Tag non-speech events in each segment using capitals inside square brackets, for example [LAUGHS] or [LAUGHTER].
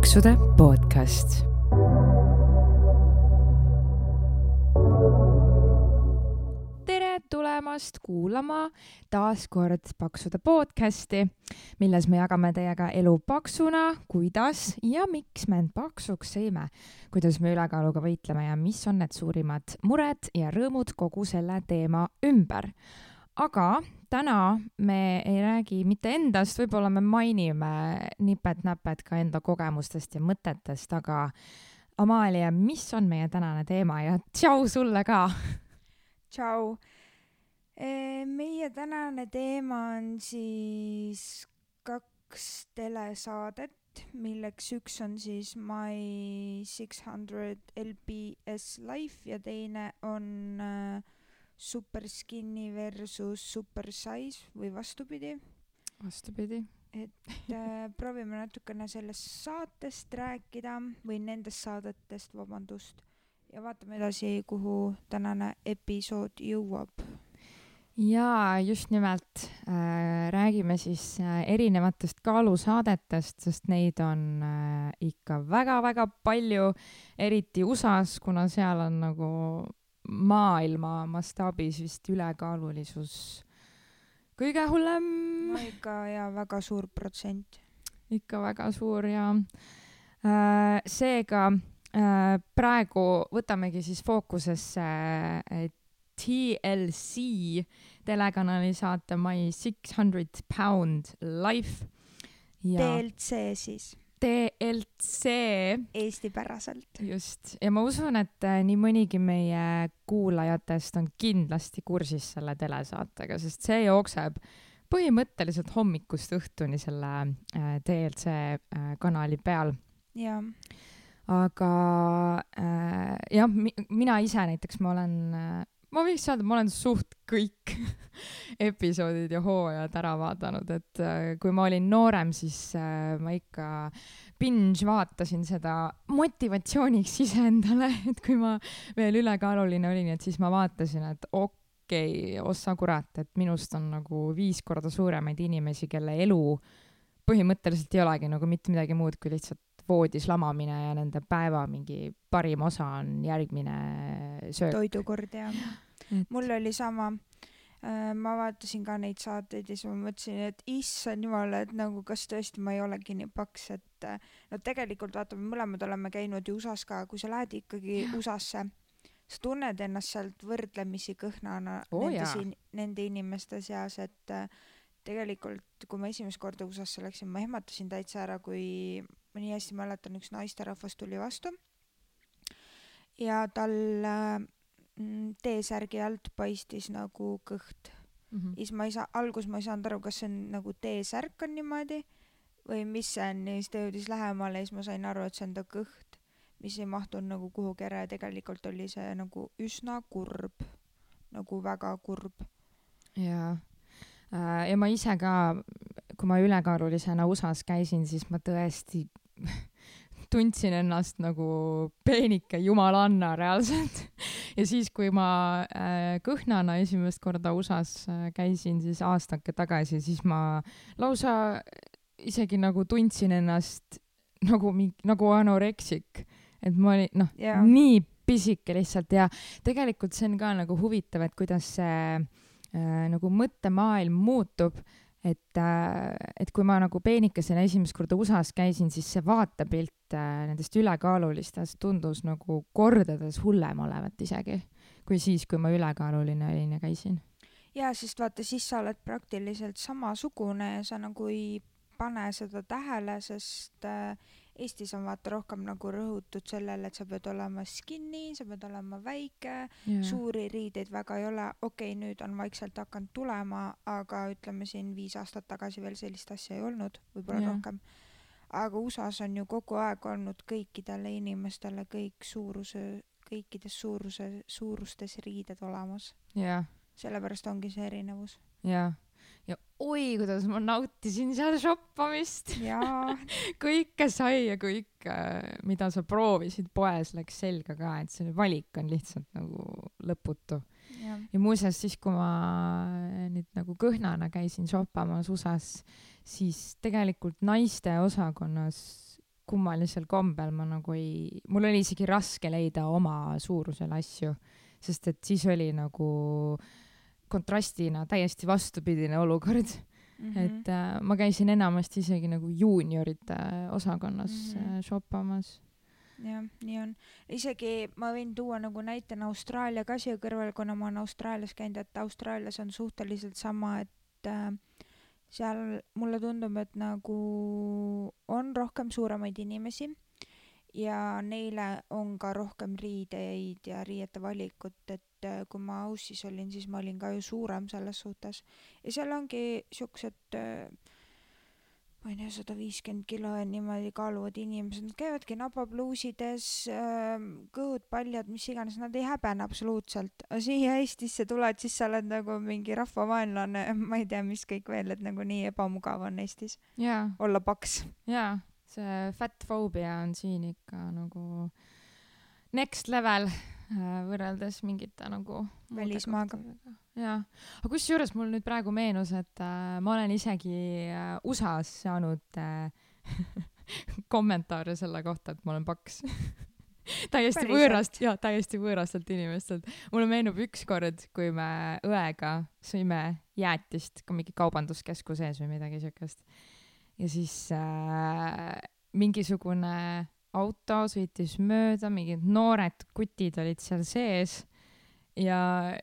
paksude podcast. tere tulemast kuulama taas kord Paksude podcasti, milles me jagame teiega elu paksuna, kuidas ja miks me end paksuks sõime, kuidas me ülekaaluga võitleme ja mis on need suurimad mured ja rõõmud kogu selle teema ümber. Aga täna me ei räägi mitte endast, võib-olla me mainime nipet-näpet ka enda kogemustest ja mõtetest, aga Amalia, mis on meie tänane teema ja tšau sulle ka! tšau. meie tänane teema on siis kaks telesaadet, milleks üks on siis My Six Hundred LBS Life ja teine on äh, Super Skinny versus Super Size või vastupidi. vastupidi. et äh, [LAUGHS] proovime natukene sellest saatest rääkida või nendest saadetest, vabandust, ja vaatame edasi, kuhu tänane episood jõuab. jaa, just nimelt äh, räägime siis äh, erinevatest kaalusaadetest, sest neid on äh, ikka väga-väga palju, eriti USA-s, kuna seal on nagu maailma mastaabis vist ülekaalulisus kõige hullem. no ikka ja väga suur protsent. ikka väga suur ja äh, seega äh, praegu võtamegi siis fookusesse äh, TLC telekanali saate My Six Hundred Pound Life. DLC siis. DLC. eestipäraselt. just, ja ma usun, et äh, nii mõnigi meie kuulajatest on kindlasti kursis selle telesaatega, sest see jookseb põhimõtteliselt hommikust õhtuni selle äh, DLC äh, kanali peal. jaa. aga äh, jah mi, mina ise näiteks, ma olen ma võiks öelda, ma olen suht kõik [LAUGHS] episoodid ja hooajad ära vaadanud, et äh, kui ma olin noorem, siis äh, ma ikka binge vaatasin seda motivatsiooniks iseendale, [LAUGHS] et kui ma veel ülekaaluline olin, et siis ma vaatasin, et okei okay,, ossa kurat, et minust on nagu viis korda suuremaid inimesi, kelle elu põhimõtteliselt ei olegi nagu mitte midagi muud kui lihtsalt voodis lamamine ja nende päeva mingi parim osa on järgmine söök. toidukord ja et... mul oli sama. Äh, ma vaatasin ka neid saateid ja siis ma mõtlesin, et issand jumal, et nagu kas tõesti ma ei olegi nii paks, et äh, no tegelikult vaata, me mõlemad oleme käinud ju USA-s ka, kui sa lähed ikkagi USA-sse, sa tunned ennast sealt võrdlemisi kõhnana oh, nende, nende inimeste seas, et äh, tegelikult, kui ma esimest korda USA-sse läksin, ma ehmatasin täitsa ära, kui ma nii hästi mäletan, üks naisterahvas tuli vastu ja tal äh, T-särgi alt paistis nagu kõht mm. -hmm. siis ma ei saa, alguses ma ei saanud aru, kas see on nagu T-särk on niimoodi või mis see on ja siis ta jõudis lähemale ja siis ma sain aru, et see on ta kõht, mis ei mahtunud nagu kuhugi ära ja tegelikult oli see nagu üsna kurb, nagu väga kurb. jaa ja ma ise ka, kui ma ülekaalulisena USA-s käisin, siis ma tõesti [LAUGHS] tundsin ennast nagu peenike jumalanna reaalselt [LAUGHS] ja siis, kui ma äh, kõhnana esimest korda USA-s äh, käisin siis aastake tagasi, siis ma lausa isegi nagu tundsin ennast nagu mingi, nagu anoreksik, et ma olin noh yeah., nii pisike lihtsalt ja tegelikult see on ka nagu huvitav, et kuidas see äh, nagu mõttemaailm muutub et, äh, et kui ma nagu peenikesena esimest korda USA-s käisin, siis see vaatepilt äh, nendest ülekaalulistest tundus nagu kordades hullem olevat isegi, kui siis, kui ma ülekaaluline olin ja käisin. jaa, sest vaata, siis sa oled praktiliselt samasugune ja sa nagu ei pane seda tähele, sest äh, Eestis on vaata rohkem nagu rõhutud sellele, et sa pead olema skinny, sa pead olema väike yeah., suuri riideid väga ei ole, okei okay,, nüüd on vaikselt hakanud tulema, aga ütleme siin viis aastat tagasi veel sellist asja ei olnud, võib-olla yeah. rohkem. aga USA-s on ju kogu aeg olnud kõikidele inimestele kõik suuruse, kõikides suuruse, suurustes riided olemas yeah.. sellepärast ongi see erinevus. jah yeah ja oi, kuidas ma nautisin seal shoppamist. [LAUGHS] Kõike sai ja kõik, mida sa proovisid poes, läks selga ka, et see valik on lihtsalt nagu lõputu. ja, ja muuseas, siis kui ma nüüd nagu kõhnana käisin shoppamas USA-s, siis tegelikult naiste osakonnas kummalisel kombel ma nagu ei, mul oli isegi raske leida oma suurusel asju, sest et siis oli nagu kontrastina täiesti vastupidine olukord mm, -hmm. et äh, ma käisin enamasti isegi nagu juuniorite osakonnas mm -hmm. shoppamas jah, nii on. isegi ma võin tuua nagu näitena Austraalia ka siia kõrvale, kuna ma olen Austraalias käinud, et Austraalias on suhteliselt sama, et äh, seal mulle tundub, et nagu on rohkem suuremaid inimesi ja neile on ka rohkem riideid ja riiete valikut, et äh, kui ma Aussis olin, siis ma olin ka ju suurem selles suhtes. ja seal ongi siuksed äh, ma ei tea, sada viiskümmend kilo ja niimoodi kaaluvad inimesed, nad käivadki nabapluusides, ähm, kõhud paljad, mis iganes, nad ei häbene absoluutselt. siia Eestisse tuled, siis sa oled nagu mingi rahvavaenlane, [LAUGHS] ma ei tea, mis kõik veel, et nagu nii ebamugav on Eestis yeah. olla paks. jaa, see fat phobia on siin ikka nagu next level Äh, võrreldes mingite nagu välismaaga. jaa, aga kusjuures mul nüüd praegu meenus, et äh, ma olen isegi äh, USA-s saanud äh, [LAUGHS] kommentaare selle kohta, et ma olen paks [LAUGHS] täiesti Päriselt. võõrast, jaa, täiesti võõrastelt inimestelt. mulle meenub ükskord, kui me õega sõime jäätist ka mingi kaubanduskeskuse ees või midagi siukest. ja siis äh, mingisugune auto sõitis mööda, mingid noored kutid olid seal sees ja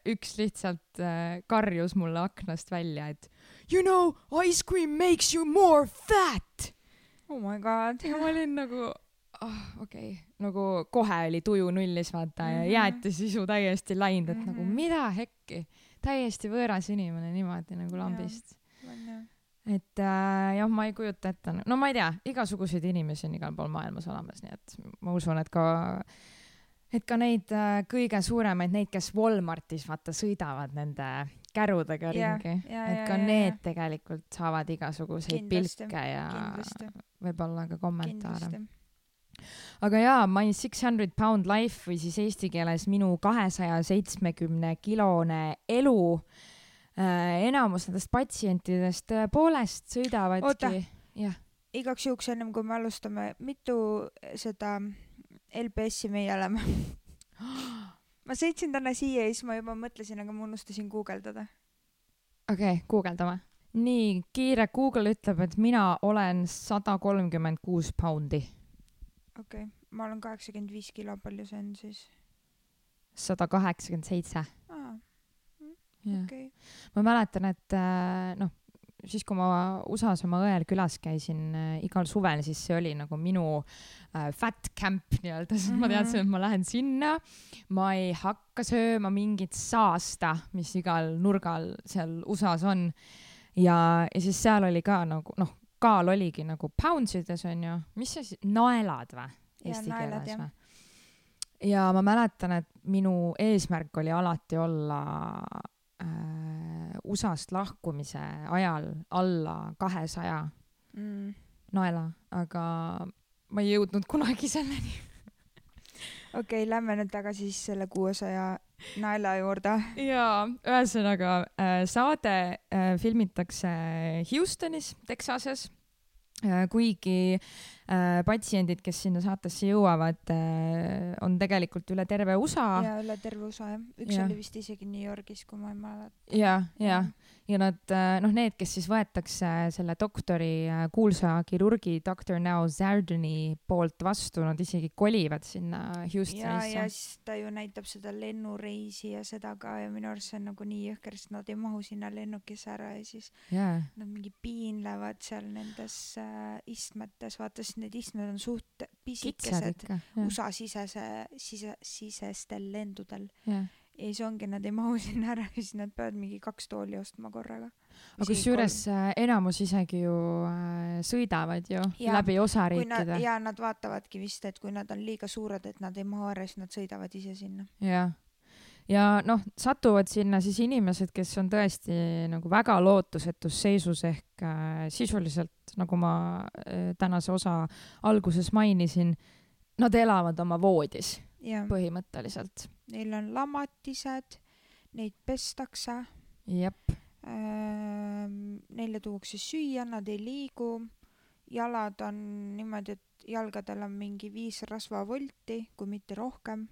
üks lihtsalt äh, karjus mulle aknast välja, et you know, ice cream makes you more fat. oh my god. ja ma olin nagu oh, okei okay., nagu kohe oli tuju nullis vaata mm -hmm. ja mhm. jäätisisu täiesti läinud, et mm -hmm. nagu mhm. mida hekki, täiesti võõras inimene niimoodi nagu lambist et äh, jah, ma ei kujuta ette, no ma ei tea, igasuguseid inimesi on igal pool maailmas olemas, nii et ma usun, et ka, et ka neid äh, kõige suuremaid, neid, kes Walmartis vaata sõidavad nende kärudega yeah, ringi, et ka ja, need tegelikult saavad igasuguseid kindlasti, pilke ja võib-olla ka kommentaare. aga jaa, My Six Hundred Pound Life või siis eesti keeles minu kahesaja seitsmekümne kilone elu. äh, enamus nendest patsientidest tõepoolest sõidavadki. igaks juhuks ennem kui me alustame, mitu seda LBS-i meie oleme [GASPS] ma sõitsin täna siia ja siis ma juba mõtlesin, aga ma unustasin guugeldada. okei okay,, guugeldame. nii, kiire Google ütleb, et mina olen sada kolmkümmend kuus poundi. okei okay., ma olen kaheksakümmend viis kilo, palju see on siis? sada kaheksakümmend seitse okay.. ma mäletan, et äh, noh, siis kui ma USA-s oma õel külas käisin äh, igal suvel, siis see oli nagu minu äh, fat camp nii-öelda, sest mm -hmm. ma teadsin, et ma lähen sinna, ma ei hakka sööma mingit saasta, mis igal nurgal seal USA-s on. ja, ja siis seal oli ka nagu noh, kaal oligi nagu pounds ides onju, mis see siis, naelad või? Eesti keeles või? ja ma mäletan, et minu eesmärk oli alati olla äh, USA-st lahkumise ajal alla kahesaja mm. naela, aga ma ei jõudnud kunagi selleni okei okay,, lähme nüüd tagasi siis selle kuuesaja naela juurde. jaa, ühesõnaga äh, saade äh, filmitakse Houstonis, Texases äh,, kuigi patsiendid, kes sinna saatesse jõuavad äh,, on tegelikult üle terve USA. ja üle terve USA jah, üks ja. oli vist isegi New Yorgis, kui ma ei mäleta. ja, ja, ja nad äh, noh, need, kes siis võetakse selle doktori äh,, kuulsa kirurgi doktor Now Zardoni poolt vastu, nad isegi kolivad sinna Houstonisse. ja, ja siis ta ju näitab seda lennureisi ja seda ka ja minu arust see on nagu nii jõhker, sest nad ei mahu sinna lennukisse ära ja siis yeah. nad mingi piinlevad seal nendes äh, istmetes, vaata siis need istmed on suht pisikesed USA-sisese, sise, sisestel lendudel ja siis ongi, nad ei mahu [LAUGHS] sinna ära ja siis nad peavad mingi kaks tooli ostma korraga. aga kusjuures äh, enamus isegi ju äh, sõidavad ju ja, läbi osariikide. ja nad vaatavadki vist, et kui nad on liiga suured, et nad ei mahu ära, siis nad sõidavad ise sinna. jah ja noh, satuvad sinna siis inimesed, kes on tõesti nagu väga lootusetus seisus ehk äh, sisuliselt, nagu ma äh, tänase osa alguses mainisin, nad elavad oma voodis ja. põhimõtteliselt. Neil on lamatised, neid pestakse. jep äh,. Neile tuuakse süüa, nad ei liigu jalad on niimoodi, et jalgadel on mingi viis rasvavolti, kui mitte rohkem.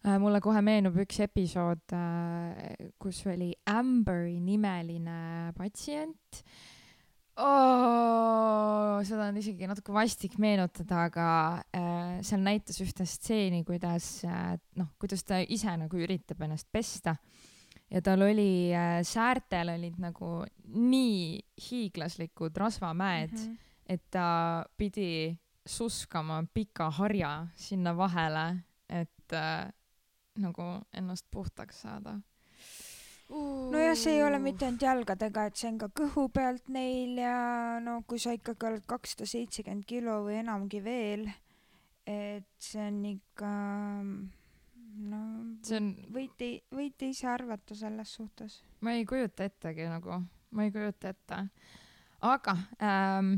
Äh, mulle kohe meenub üks episood, kus oli Amberi nimeline patsient oh,. seda on isegi natuke vastik meenutada, aga äh, seal näitas ühte stseeni, kuidas äh, noh, kuidas ta ise nagu üritab ennast pesta ja tal oli äh,, säärtel olid nagu nii hiiglaslikud rasvamäed mm, -hmm. et ta pidi suskama pika harja sinna vahele, et äh, nagu ennast puhtaks saada. nojah, see ei ole mitte ainult jalgadega, et see on ka kõhu pealt neil ja no kui sa ikkagi oled kakssada seitsekümmend kilo või enamgi veel, et see on ikka no see on, võite, võite ise arvata selles suhtes. ma ei kujuta ettegi nagu, ma ei kujuta ette. aga ähm,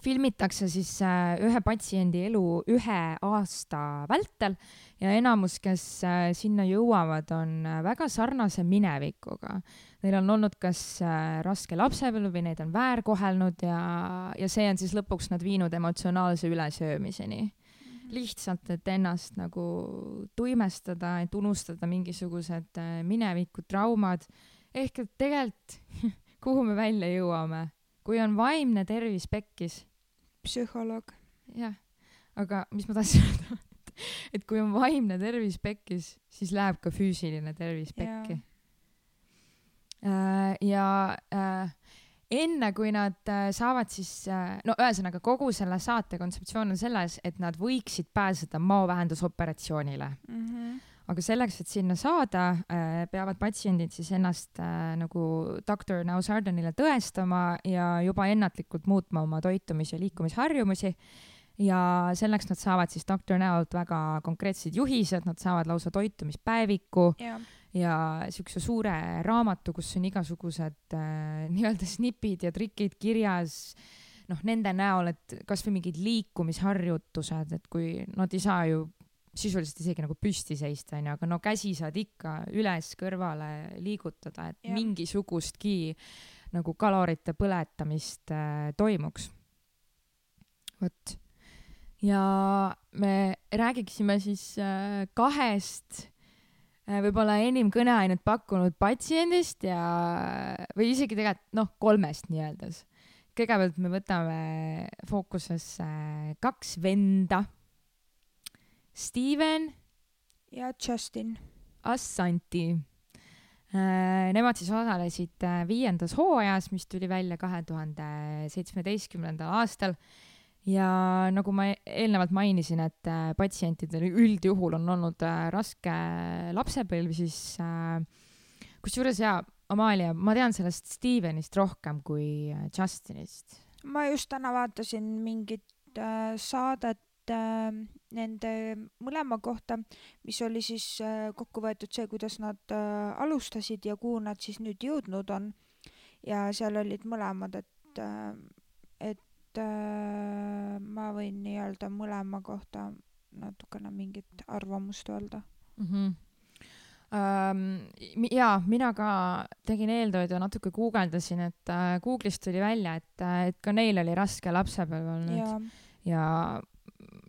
filmitakse siis äh, ühe patsiendi elu ühe aasta vältel ja enamus, kes äh, sinna jõuavad, on äh, väga sarnase minevikuga. Neil on olnud kas raske lapsepõlv või neid on väärkohelnud ja, ja see on siis lõpuks nad viinud emotsionaalse ülesöömiseni lihtsalt, et ennast nagu tuimestada, et unustada mingisugused mineviku traumad. ehk et tegelikult, [LAUGHS] kuhu me välja jõuame, kui on vaimne tervis pekkis, psühholoog. jah, aga mis ma tahtsin [LAUGHS] öelda, et kui on vaimne tervis pekkis, siis läheb ka füüsiline tervis pekki. ja äh, enne kui nad äh, saavad siis äh,, no ühesõnaga kogu selle saate kontseptsioon on selles, et nad võiksid pääseda maovähendusoperatsioonile, Mhm. Aga selleks, et sinna saada äh,, peavad patsiendid siis ennast äh, nagu doktor Now Sardanile tõestama ja juba ennatlikult muutma oma toitumis- ja liikumisharjumusi. ja selleks nad saavad siis doktor Now'lt väga konkreetsed juhised, nad saavad lausa toitumispäeviku jah, ja siukse suure raamatu, kus on igasugused äh, nii-öelda snipid ja trikid kirjas, noh, nende näol, et kasvõi mingid liikumisharjutused, et kui nad ei saa ju sisuliselt isegi nagu püsti seista, onju, aga no käsi saad ikka üles-kõrvale liigutada, et ja. mingisugustki nagu kalorite põletamist äh, toimuks. vot. ja me räägiksime siis äh, kahest äh, võib-olla enim kõneainet pakkunud patsiendist ja, või isegi tegelikult noh, kolmest nii-öelda. kõigepealt me võtame fookusesse kaks venda. Steven ja Justin. Assanti. Nemad siis osalesid äh, viiendas hooajas, mis tuli välja kahe tuhande seitsmeteistkümnendal aastal. ja nagu ma eelnevalt mainisin, et äh, patsientidel üldjuhul on olnud äh, raske lapsepõlv, siis äh, kusjuures jaa, Amalia, ma tean sellest Stevenist rohkem kui äh, Justinist. ma just täna vaatasin mingit äh, saadet äh, nende mõlema kohta, mis oli siis äh, kokku võetud see, kuidas nad äh, alustasid ja kuhu nad siis nüüd jõudnud on. ja seal olid mõlemad, et äh,, et ma võin nii-öelda mõlema kohta natukene mingit arvamust öelda. mm. -hmm. Um, jaa, mina ka tegin eeltööd ja natuke guugeldasin, et äh, Google'ist tuli välja, et, et ka neil oli raske lapsepõlv olnud ja, ja ja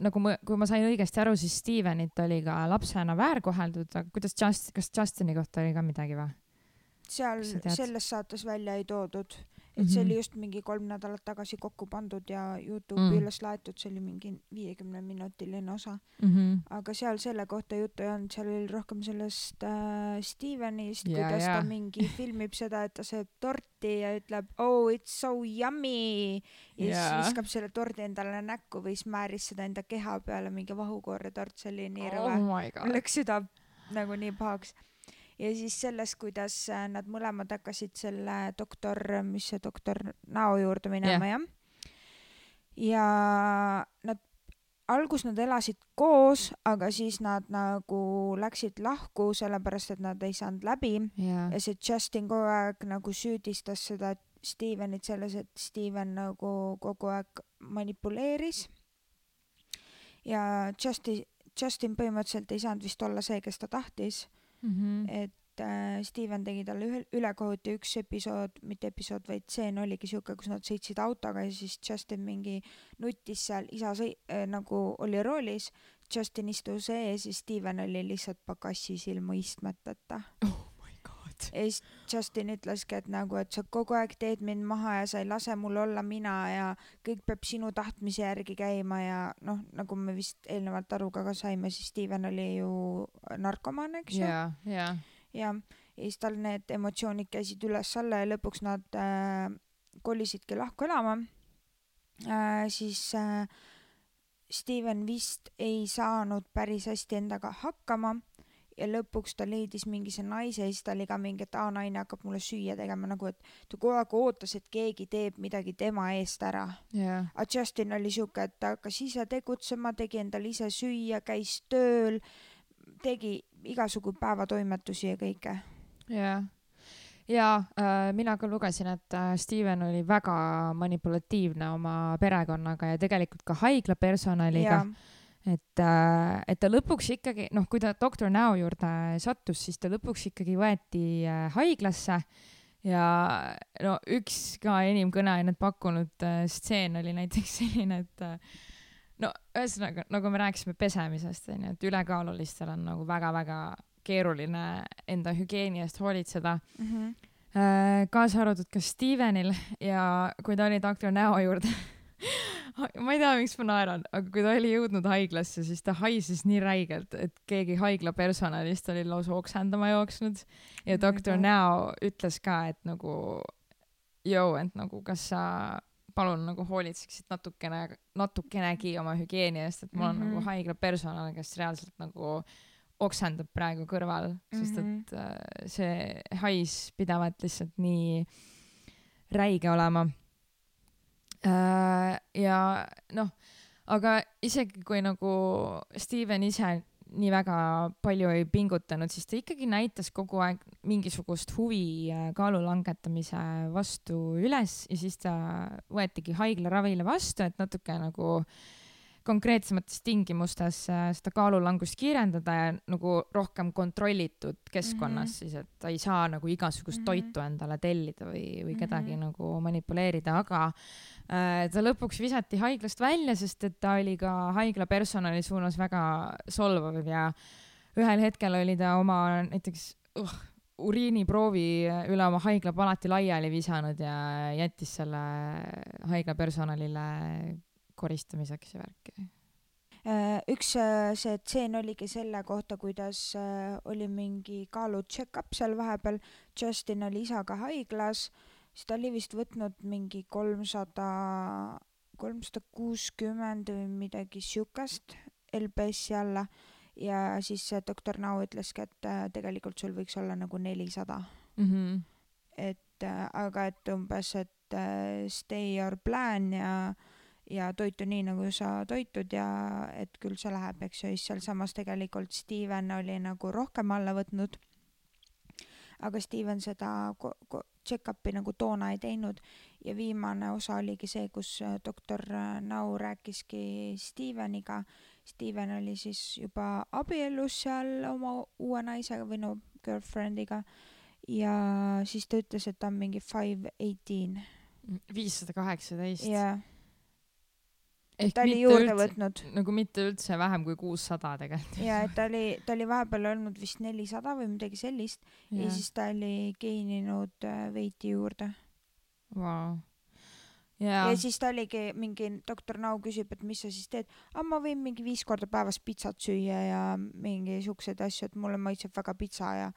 nagu ma, kui ma sain õigesti aru, siis Stevenit oli ka lapsena väärkoheldud, aga kuidas Just, kas Justini kohta oli ka midagi või? seal selles saates välja ei toodud, et see Mhm. oli just mingi kolm nädalat tagasi kokku pandud ja Youtube'i Mm. üles laetud, see oli mingi viiekümne minutiline osa, mm. -hmm. aga seal selle kohta juttu ei olnud, seal oli rohkem sellest äh, Stevenist, Ja, kuidas ja. ta mingi [LAUGHS] filmib seda, et ta sööb torti ja ütleb oh it's so yummy ja siis viskab selle tordi endale näkku või siis määris seda enda keha peale, mingi vahukoortort, see oli nii rõve oh mul läks süda nagu nii pahaks. Ja siis sellest, kuidas äh, nad mõlemad hakkasid selle doktor, mis see doktor näo juurde minema jah. ja nad, algus nad elasid koos, aga siis nad nagu läksid lahku, sellepärast et nad ei saanud läbi jaa, ja see Justin kogu aeg nagu süüdistas seda Stevenit selles, et Steven nagu kogu aeg manipuleeris. ja Justin, Justin põhimõtteliselt ei saanud vist olla see, kes ta tahtis, Mhm. et äh, Steven tegi talle ühe ülekohut ja üks episood, mitte episood, vaid tseen oligi siuke, kus nad sõitsid autoga ja siis Justin mingi nuttis seal, isa sõi- äh,, nagu oli roolis, Justin istus ees ja Steven oli lihtsalt pakassis ilma istmeteta. Oh god. ja siis Justin ütleski, et nagu, et sa kogu aeg teed mind maha ja sa ei lase mul olla mina ja kõik peab sinu tahtmise järgi käima ja noh, nagu me vist eelnevalt aru ka, saime, siis Steven oli ju narkomaan, eks ju ja, ja, ja, ja siis tal need emotsioonid käisid üles-alla ja lõpuks nad äh, kolisidki lahku elama äh,. siis äh, Steven vist ei saanud päris hästi endaga hakkama ja lõpuks ta leidis mingise naise ja siis ta oli ka mingi, et aa, naine hakkab mulle süüa tegema, nagu et ta kogu aeg ootas, et keegi teeb midagi tema eest ära. ja, aga Justin oli siuke, et ta hakkas ise tegutsema, tegi endale ise süüa, käis tööl, tegi igasugu päevatoimetusi ja kõike. ja, ja äh, mina ka lugesin, et äh, Steven oli väga manipulatiivne oma perekonnaga ja tegelikult ka haigla personaliga. Et äh,, et ta lõpuks ikkagi, noh, kui ta doktor Now juurde sattus, siis ta lõpuks ikkagi võeti äh, haiglasse ja no üks ka enim kõneainet pakkunud äh, stseen oli näiteks [LAUGHS] selline, et no ühesõnaga, nagu me rääkisime pesemisest, onju, et ülekaalulistel on nagu väga-väga keeruline enda hügieeni eest hoolitseda mm. -hmm. Kaasa arvatud ka Stevenil ja kui ta oli doktor Näo juurde [LAUGHS] [LAUGHS] ma ei tea, miks ma naeran, aga kui ta oli jõudnud haiglasse, siis ta haises nii räigelt, et keegi haigla personalist oli lausa oksendama jooksnud ja Oh doktor. Näo ütles ka, et nagu joo, et nagu kas sa palun nagu hoolitseksid natukene, natukenegi oma hügieeni eest, et mul on mm -hmm. Mhm. nagu haigla personal, kes reaalselt nagu oksendab praegu kõrval, sest Mhm. et äh, see hais pidevalt lihtsalt nii räige olema. Ja noh, aga isegi kui nagu Steven ise nii väga palju ei pingutanud, siis ta ikkagi näitas kogu aeg mingisugust huvi äh, kaalu langetamise vastu üles ja siis ta võetigi haiglaravile vastu, et natuke nagu konkreetsemates tingimustes äh, seda kaalulangust kiirendada ja nagu rohkem kontrollitud keskkonnas Mhm. siis, et ta ei saa nagu igasugust Mhm. toitu endale tellida või, või kedagi Mhm. nagu manipuleerida, aga äh, ta lõpuks visati haiglast välja, sest et ta oli ka haigla personali suunas väga solvav ja ühel hetkel oli ta oma näiteks uh, uriiniproovi üle oma haiglapalati laiali visanud ja jättis selle haigla personalile koristamiseks ja värki. Äh, üks äh, see tseen oligi selle kohta, kuidas äh, oli mingi kaalu check-up seal vahepeal, Justin oli isaga haiglas, siis ta oli vist võtnud mingi kolmsada, kolmsada kuuskümmend või midagi siukest LBS-i alla ja siis doktor Nau ütleski, et äh, tegelikult sul võiks olla nagu nelisada Mm -hmm. et äh, aga et umbes, et äh, stay your plan ja ja toitu nii, nagu sa toitud ja et küll see läheb, eks ju, siis sealsamas tegelikult Steven oli nagu rohkem alla võtnud. aga Steven seda check-up'i nagu toona ei teinud ja viimane osa oligi see, kus äh, doktor äh, Nau rääkiski Steveniga. Steven oli siis juba abielus seal oma uue naisega või no girlfriend'iga ja siis ta ütles, et ta on mingi five eighteen viissada kaheksateist. ja ehk ta oli juurde üldse, võtnud nagu mitte üldse vähem kui kuussada tegelikult. ja et ta oli, ta oli vahepeal olnud vist nelisada või midagi sellist ja, ja siis ta oli geeninud äh, veiti juurde ja. ja ja siis ta oligi mingi doktor Nau küsib, et mis sa siis teed, aa ma võin mingi viis korda päevas pitsat süüa ja mingi siukseid asju, et mulle maitseb väga pitsa ja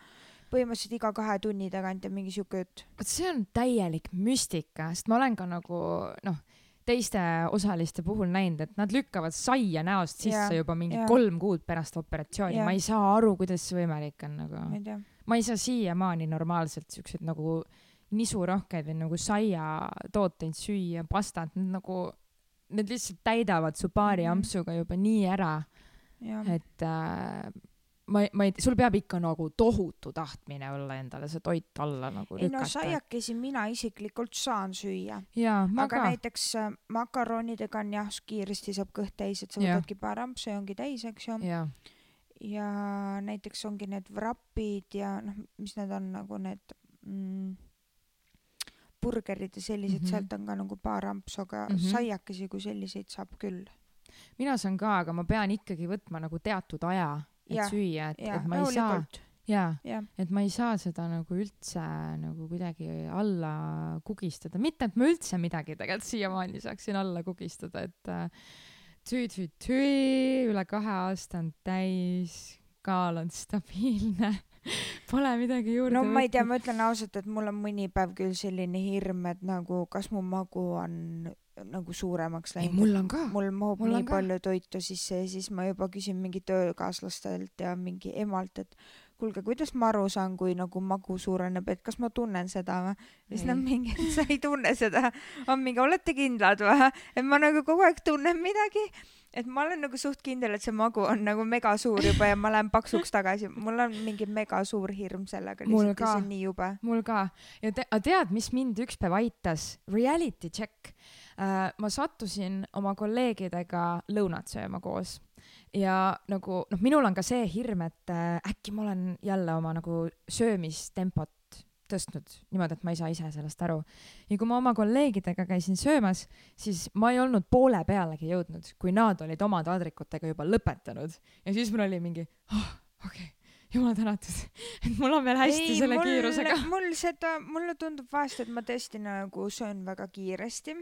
põhimõtteliselt iga kahe tunni tagant ja mingi siuke jutt. vot see on täielik müstika, sest ma olen ka nagu noh, teiste osaliste puhul näinud, et nad lükkavad saia näost sisse Jaa, juba mingi jaa. kolm kuud pärast operatsiooni, ma ei saa aru, kuidas see võimalik on nagu ma. ei saa siiamaani normaalselt siukseid nagu nisurohkeid või nagu saiatooteid süüa, pastat, nagu, need lihtsalt täidavad su paari Mhm. ampsuga juba nii ära, et äh, ma ei, ma ei, sul peab ikka nagu tohutu tahtmine olla endale see toit alla nagu ei no lükata. saiakesi mina isiklikult saan süüa, aga ka. näiteks äh, makaronidega on jah, kiiresti saab kõht täis, et sa Jah. võtadki paar ampsu ja ongi täis, eks ju. ja näiteks ongi need vrapid ja noh, mis need on nagu need mm, burgerid ja sellised mm. -hmm. sealt on ka nagu paar ampsu, aga mm. -hmm. saiakesi kui selliseid saab küll. mina saan ka, aga ma pean ikkagi võtma nagu teatud aja, et Jah, süüa, et, ja et ma ei saa, jaa, et ma ei saa seda nagu üldse nagu kuidagi alla kugistada, mitte et ma üldse midagi tegelikult siiamaani saaksin alla kugistada, et äh, tüü-tüü-tüü, üle kahe aasta on täis, kaal on stabiilne, [LAUGHS] pole midagi juurde no ma ei tea, ma ütlen ausalt, et mul on mõni päev küll selline hirm, et nagu kas mu magu on nagu suuremaks läinud. mul on ka. mul mahub mul nii ka. palju toitu sisse ja siis ma juba küsin mingi töökaaslastelt ja mingi emalt, et kuulge, kuidas ma aru saan, kui nagu magu suureneb, et kas ma tunnen seda või? siis nad mingi, et sa ei tunne seda. on mingi, olete kindlad või? et ma nagu kogu aeg tunnen midagi. et ma olen nagu suht kindel, et see magu on nagu mega suur juba ja ma lähen paksuks tagasi. mul on mingi mega suur hirm sellega Mul ka. mul ka ja te, tead, mis mind üks päev aitas? Reality check. Ma sattusin oma kolleegidega lõunat sööma koos ja nagu noh, minul on ka see hirm, et äh, äkki ma olen jälle oma nagu söömistempot tõstnud niimoodi, et ma ei saa ise sellest aru. ja kui ma oma kolleegidega käisin söömas, siis ma ei olnud poole pealegi jõudnud, kui nad olid oma taldrikutega juba lõpetanud ja siis mul oli mingi oh,, okei okay,, jumal tänatud, [LAUGHS] et mul on veel hästi selle mul, kiirusega. mul seda, mulle tundub vahest, et ma tõesti nagu söön väga kiiresti.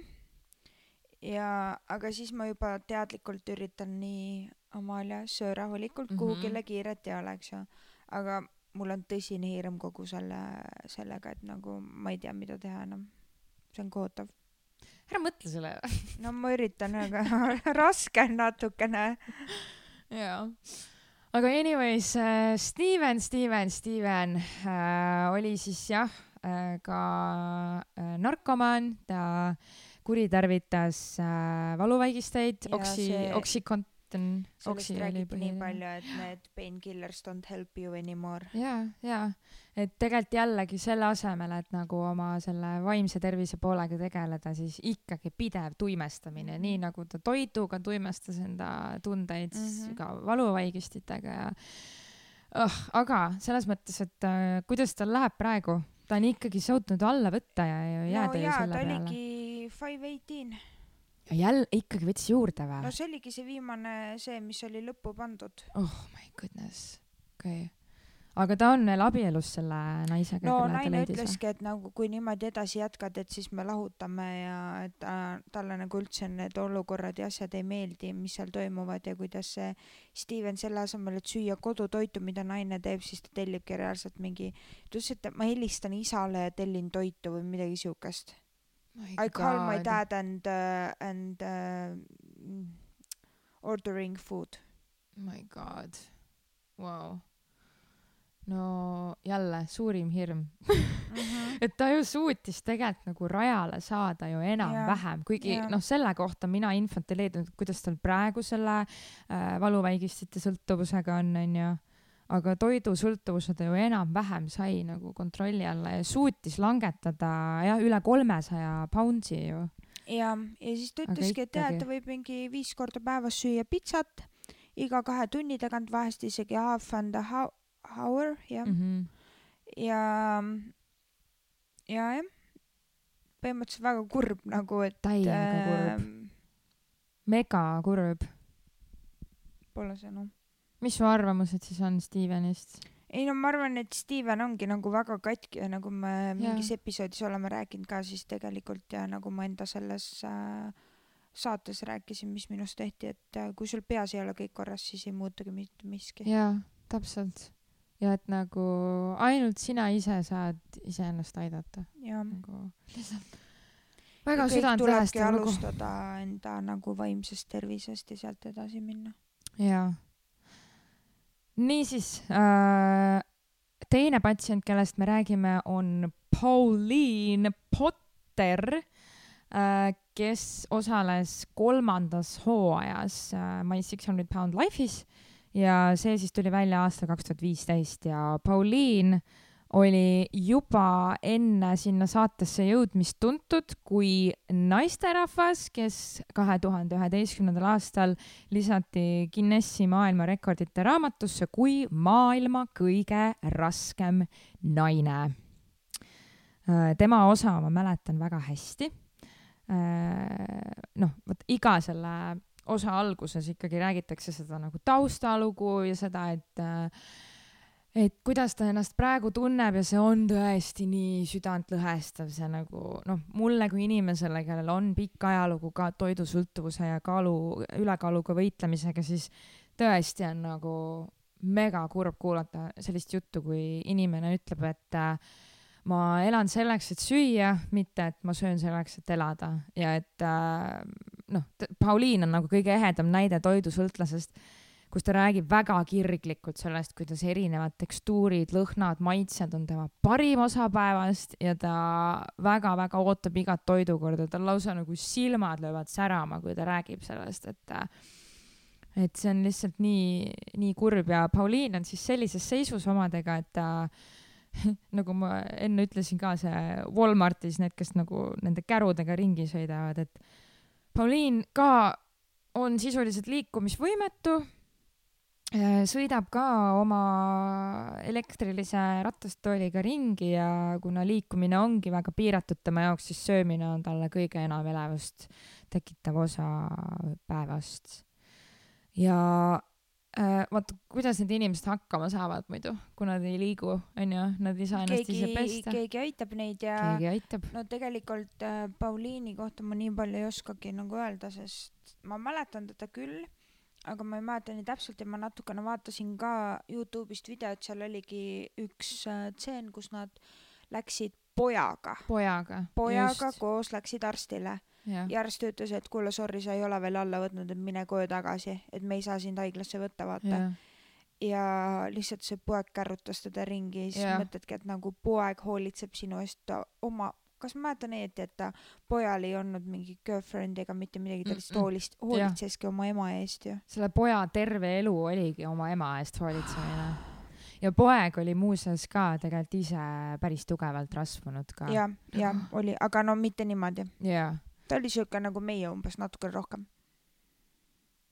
ja, aga siis ma juba teadlikult üritan nii, Amalia, söö rahulikult mm. -hmm. kuhugile kiiret ei ole, eks ju. aga mul on tõsine hirm kogu selle, sellega, et nagu ma ei tea, mida teha enam. see on kohutav. ära mõtle selle no ma üritan, aga [LAUGHS] raske on natukene. jaa. aga anyways äh,, Steven, Steven, Steven äh, oli siis jah äh, ka äh, narkomaan, ta kuritarvitas äh, valuvaigisteid, Ja oksi see-, oksikonton, sellest oksi oli räägiti nii põhiline. palju, et need painkillers don't help you anymore. ja, ja, et tegelikult jällegi selle asemel, et nagu oma selle vaimse tervise poolega tegeleda, siis ikkagi pidev tuimestamine, Mhm. nii nagu ta toiduga tuimestas enda tundeid mm. -hmm. ka valuvaigistitega ja oh,. aga selles mõttes, et äh, kuidas tal läheb praegu, ta on ikkagi suutnud alla võtta ja no jääda ju jaa, selle ta peale. oligi five eighteen. ja jälle ikkagi võttis juurde või no? see oligi see viimane, see, mis oli lõppu pandud. oh my goodness, okei okay.. aga ta on veel abielus selle naisega, no naine ütleski, et nagu kui niimoodi edasi jätkad, et siis me lahutame ja et ta, talle nagu üldse need olukorrad ja asjad ei meeldi, mis seal toimuvad ja kuidas see Steven selle asemel, et süüa kodutoitu, mida naine teeb, siis ta tellibki reaalselt mingi, ta ütles, et ma helistan isale ja tellin toitu või midagi siukest. I call my dad and uh, and uh, mm, ordering food. my god, vau. no jälle suurim hirm, [LAUGHS] et ta ju suutis tegelikult nagu rajale saada ju enam-vähem, kuigi jaa. noh, selle kohta mina infot ei leidnud, kuidas tal praegu selle äh, valuvaigistite sõltuvusega on, onju. Aga toidusõltuvuse ta ju enam-vähem sai nagu kontrolli alla ja suutis langetada jah, üle kolmesaja poundsi ju. ja, ja siis ta ütleski, et jah, et ta võib mingi viis korda päevas süüa pitsat, iga kahe tunni tagant, vahest isegi half and a ho- hour, jah mm. -hmm. ja, ja jah, põhimõtteliselt väga kurb nagu, et täiega kurb, ähm, mega kurb. Pole sõnu. Mis su arvamused siis on Stevenist? ei no ma arvan, et Steven ongi nagu väga katki ja nagu me Jaa. mingis episoodis oleme rääkinud ka, siis tegelikult ja nagu ma enda selles äh, saates rääkisin, mis minust tehti, et äh, kui sul peas ei ole kõik korras, siis ei muutugi mitte miski. jaa, täpselt. ja et nagu ainult sina ise saad iseennast aidata ja nagu lihtsalt väga ja südantlõhestav lugu. alustada enda nagu vaimsest tervisest ja sealt edasi minna. jaa. Niisiis äh,, teine patsient, kellest me räägime, on Pauline Potter äh,, kes osales kolmandas hooajas äh, My Six Hundred Pound Life'is. Ja see siis tuli välja aastal kaks tuhat viisteist ja Pauline oli juba enne sinna saatesse jõudmist tuntud kui naisterahvas, kes kahe tuhande üheteistkümnendal aastal lisati Guinessi maailmarekordite raamatusse kui maailma kõige raskem naine. Äh, tema osa ma mäletan väga hästi. Äh, noh, vot iga selle osa alguses ikkagi räägitakse seda nagu taustalugu ja seda, et äh, et kuidas ta ennast praegu tunneb ja see on tõesti nii südantlõhestav, see nagu noh, mulle kui inimesele, kellel on pikk ajalugu ka toidusõltuvuse ja kaalu, ülekaaluga võitlemisega, siis tõesti on nagu mega kurb kuulata sellist juttu, kui inimene ütleb, et äh, ma elan selleks, et süüa, mitte et ma söön selleks, et elada. Ja et äh, noh, Pauliin on nagu kõige ehedam näide toidusõltlasest kus ta räägib väga kirglikult sellest, kuidas erinevad tekstuurid, lõhnad, maitsed on tema parim osa päevast ja ta väga-väga ootab igat toidukorda, tal lausa nagu silmad löövad särama, kui ta räägib sellest, et et see on lihtsalt nii, nii kurb. Ja Pauliin on siis sellises seisus omadega, et ta [LAUGHS] nagu ma enne ütlesin ka, see Walmartis need, kes nagu nende kärudega ringi sõidavad, et Pauliin ka on sisuliselt liikumisvõimetu sõidab ka oma elektrilise ratastooliga ringi ja kuna liikumine ongi väga piiratud tema jaoks, siis söömine on talle kõige enam elevust tekitav osa päevast. ja äh, vaata, kuidas need inimesed hakkama saavad muidu, kui nad ei liigu, onju, nad ei saa ennast keegi, ise pesta. keegi aitab neid ja keegi aitab. no tegelikult äh, Pauliini kohta ma nii palju ei oskagi nagu öelda, sest ma mäletan teda küll aga ma ei mäleta nii täpselt ja ma natukene vaatasin ka Youtube'ist videot, seal oligi üks äh, tseen kus nad läksid pojaga. pojaga. pojaga just. koos läksid arstile ja, ja arst ütles, et kuule, sorry, sa ei ole veel alla võtnud, et mine koju tagasi, et me ei saa sind haiglasse võtta, vaata. ja lihtsalt see poeg kärutas teda ringi siis mõtledki, et nagu poeg hoolitseb sinu eest oma kas ma mäletan õieti, et ta pojal ei olnud mingi girlfriend ega mitte midagi, ta lihtsalt hoolist-, hoolitseski oma ema eest ju. selle poja terve elu oligi oma ema eest hoolitsemine. [SIGHS] ja poeg oli muuseas ka tegelikult ise päris tugevalt rasvunud ka. jah, jah, oli, aga no mitte niimoodi. ta oli siuke nagu meie umbes, natukene rohkem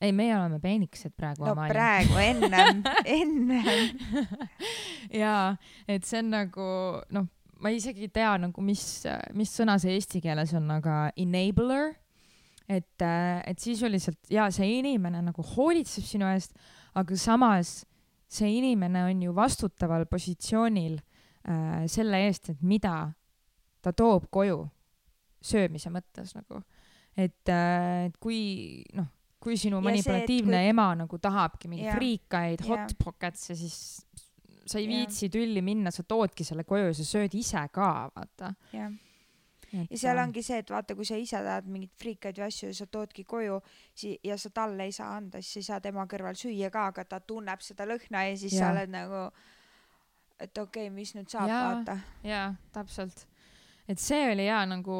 ei, meie oleme peenikesed praegu. no Amalia. praegu, ennem [LAUGHS] ennem jaa, et see on nagu noh ma isegi ei tea nagu, mis, mis sõna see eesti keeles on, aga enabler. et, et sisuliselt ja see inimene nagu hoolitseb sinu eest, aga samas see inimene on ju vastutaval positsioonil äh, selle eest, et mida ta toob koju söömise mõttes nagu. et äh,, et kui noh, kui sinu manipulatiivne see, kui... ema nagu tahabki mingeid friikaid, hot pockets'e, siis sa ei viitsi yeah. tülli minna, sa toodki selle koju ja sa sööd ise ka, vaata. jah et ja seal ongi see, et vaata, kui sa ise tahad mingeid friikaid või asju ja sa toodki koju si- ja sa talle ei saa anda, siis sa ei saa tema kõrval süüa ka, aga ta tunneb seda lõhna ja siis ja. sa oled nagu, et okei okay,, mis nüüd saab, vaata. jaa, täpselt. et see oli jaa nagu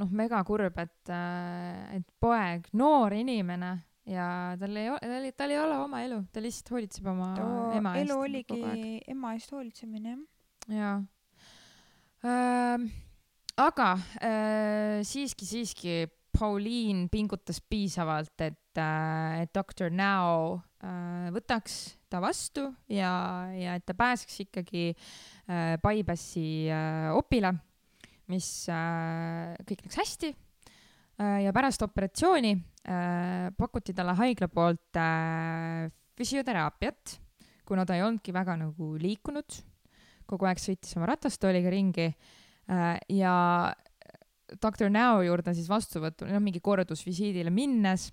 noh, mega kurb, et, äh, et poeg, noor inimene ja tal ei ole, tal ei, tal ei ole oma elu, ta lihtsalt hoolitseb oma Too ema eest. elu oligi ema eest hoolitsemine, jah. jaa ähm,. aga äh, siiski, siiski Pauliin pingutas piisavalt, et äh,, et doktor Now äh, võtaks ta vastu ja, ja et ta pääseks ikkagi äh, Paibassi äh, opile, mis äh, kõik läks hästi äh,. ja pärast operatsiooni pakuti talle haigla poolt äh, füsioteraapiat, kuna ta ei olnudki väga nagu liikunud, kogu aeg sõitis oma ratastooliga ringi äh, ja doktor Näo juurde siis vastuvõtul, noh, mingi kordusvisiidile minnes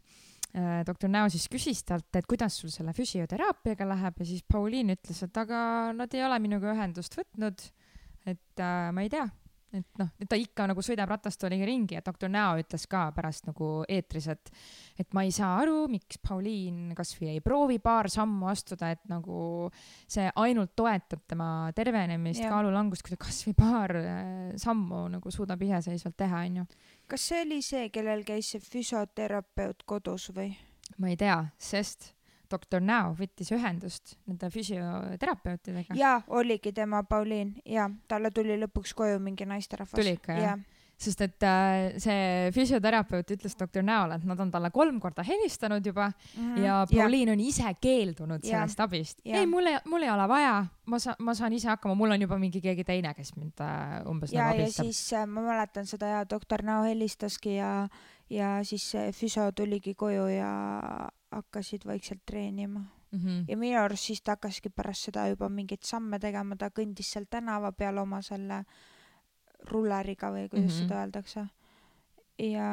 äh, doktor Näo siis küsis talt, et kuidas sul selle füsioteraapiaga läheb ja siis Pauliin ütles, et aga nad ei ole minuga ühendust võtnud, et äh, ma ei tea et noh, et ta ikka nagu sõidab ratastooliga ringi ja doktor Näo ütles ka pärast nagu eetris, et, et ma ei saa aru, miks Pauliin kasvõi ei proovi paar sammu astuda, et nagu see ainult toetab tema tervenemist, kaalulangust, kui ta kasvõi paar äh, sammu nagu suudab iseseisvalt teha, onju. kas see oli see, kellel käis see füsioterapeut kodus või? ma ei tea, sest doktor Näo võttis ühendust nende füsioterapeutidega. jaa, oligi tema Pauliin ja talle tuli lõpuks koju mingi naisterahvas. Tuli ikka, jah? sest et äh, see füsioterapeut ütles doktor Näole, et nad on talle kolm korda helistanud juba Mhm. ja Pauliin on ise keeldunud Jaa. sellest abist. Ei, mul ei, mul ei ole vaja, ma saan, ma saan ise hakkama, mul on juba mingi keegi teine, kes mind äh, umbes ja, nagu ja abistab. siis äh, ma mäletan seda ja doktor Näo helistaski ja, ja siis see füsio tuligi koju ja hakkasid vaikselt treenima. Mm -hmm. ja minu arust siis ta hakkaski pärast seda juba mingeid samme tegema, ta kõndis seal tänava peal oma selle rulleriga või kuidas mm -hmm. seda öeldakse. ja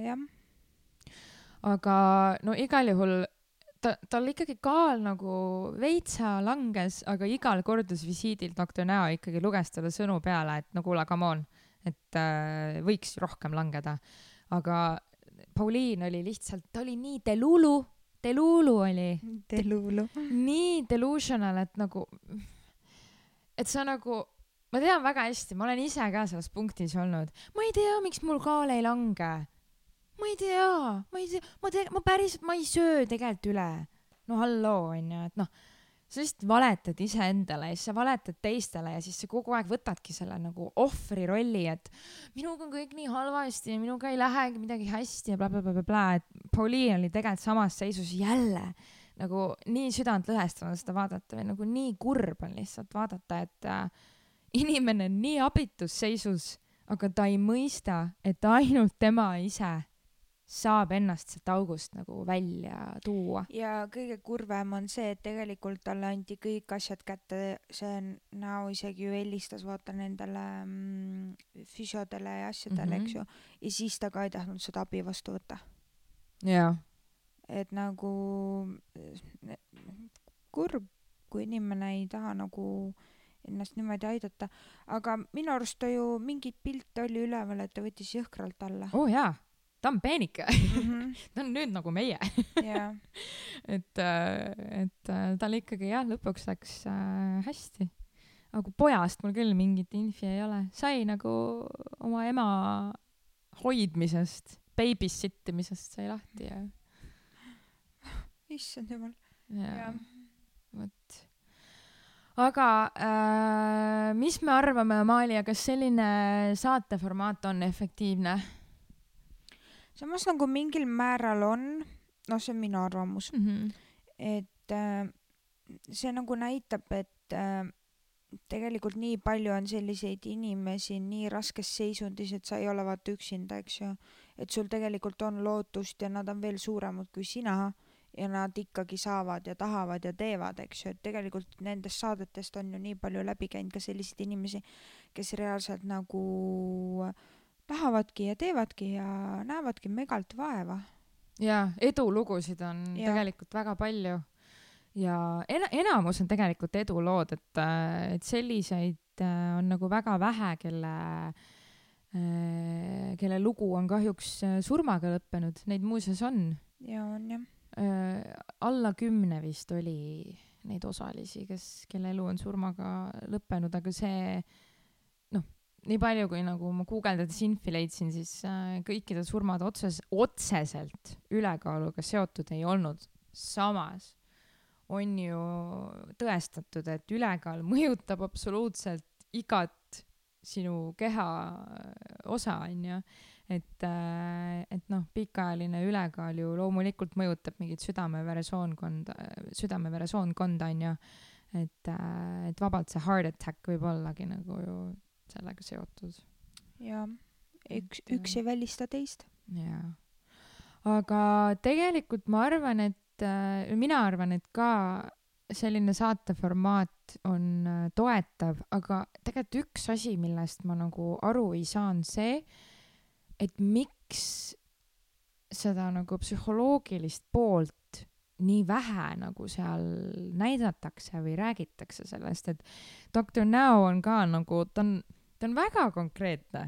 jah, aga no igal juhul ta, tal ikkagi kaal nagu veitsa langes, aga igal kordusvisiidil doktor Näo ikkagi luges talle sõnu peale, et no kuule, come on, et äh, võiks rohkem langeda. Aga Pauliin oli lihtsalt, ta oli nii delulu, delulu oli, Delulu. nii delusional, et nagu, et sa nagu, ma tean väga hästi, ma olen ise ka selles punktis olnud, ma ei tea, miks mul kaal ei lange. ma ei tea, ma ei tea, ma te-, ma päriselt, ma ei söö tegelikult üle. no halloo, onju, et noh, sa lihtsalt valetad iseendale ja siis sa valetad teistele ja siis sa kogu aeg võtadki selle nagu ohvri rolli, et minuga on kõik nii halvasti ja minuga ei lähegi midagi hästi ja blablabla, bla, et Pauliin oli tegelikult samas seisus jälle nagu nii südantlõhestav on seda vaadata või nagu nii kurb on lihtsalt vaadata, et äh, inimene on nii abitus seisus, aga ta ei mõista, et ainult tema ise saab ennast sealt august nagu välja tuua. ja kõige kurvem on see, et tegelikult talle anti kõik asjad kätte, see Näo isegi ju helistas vaata nendele mm, füsiodele ja asjadele mm, Mhm. -hmm. eks ju, ja siis ta ka ei tahtnud seda abi vastu võtta. jaa, et nagu kurb, kui inimene ei taha nagu ennast niimoodi aidata, aga minu arust ta ju mingit pilte oli üleval, et ta võttis jõhkralt alla oo oh, jaa, ta on peenike, mm. ta on nüüd nagu meie, -hmm. ja, et, et äh, tal ikkagi jah, lõpuks läks äh, hästi. aga pojast mul küll mingit infi ei ole, sai nagu oma ema hoidmisest, babysit imisest sai lahti ja, [LAUGHS] issand jumal. ja jah, vot. aga äh, mis me arvame, Amalia, kas selline saateformaat on efektiivne samas nagu mingil määral on, noh, see on minu arvamus, mm? -hmm. et äh, see nagu näitab, et äh, tegelikult nii palju on selliseid inimesi nii raskes seisundis, et sa ei ole vaata üksinda, eks ju. et sul tegelikult on lootust ja nad on veel suuremad kui sina ja nad ikkagi saavad ja tahavad ja teevad, eks ju, et tegelikult nendest saadetest on ju nii palju läbi käinud ka selliseid inimesi, kes reaalselt nagu tahavadki ja teevadki ja näevadki megalt vaeva. ja edulugusid on ja. Tegelikult väga palju ja en-, enamus on tegelikult edulood, et, et selliseid äh, on nagu väga vähe, kelle, kelle lugu on kahjuks äh, surmaga lõppenud, neid muuseas on. ja on jah. alla kümne vist oli neid osalisi, kes, kelle elu on surmaga lõppenud, aga see noh, nii palju kui nagu ma guugeldades infi leidsin, siis äh, kõikide surmad otses-, otseselt ülekaaluga seotud ei olnud. samas on ju tõestatud, et ülekaal mõjutab absoluutselt igat sinu keha osa, onju. et, et noh, pikaajaline ülekaal ju loomulikult mõjutab mingit südame-veresoonkonda, südame-veresoonkonda, onju. et, et vabalt see heart attack võib ollagi nagu ju sellega seotud. ja üks, üks ei välista teist. jaa. aga tegelikult ma arvan, et äh, mina arvan, et ka selline saateformaat on äh, toetav, aga tegelikult üks asi, millest ma nagu aru ei saa, on see, et miks seda nagu psühholoogilist poolt nii vähe nagu seal näidatakse või räägitakse sellest, et doktor Näo on ka nagu, ta on, ta on väga konkreetne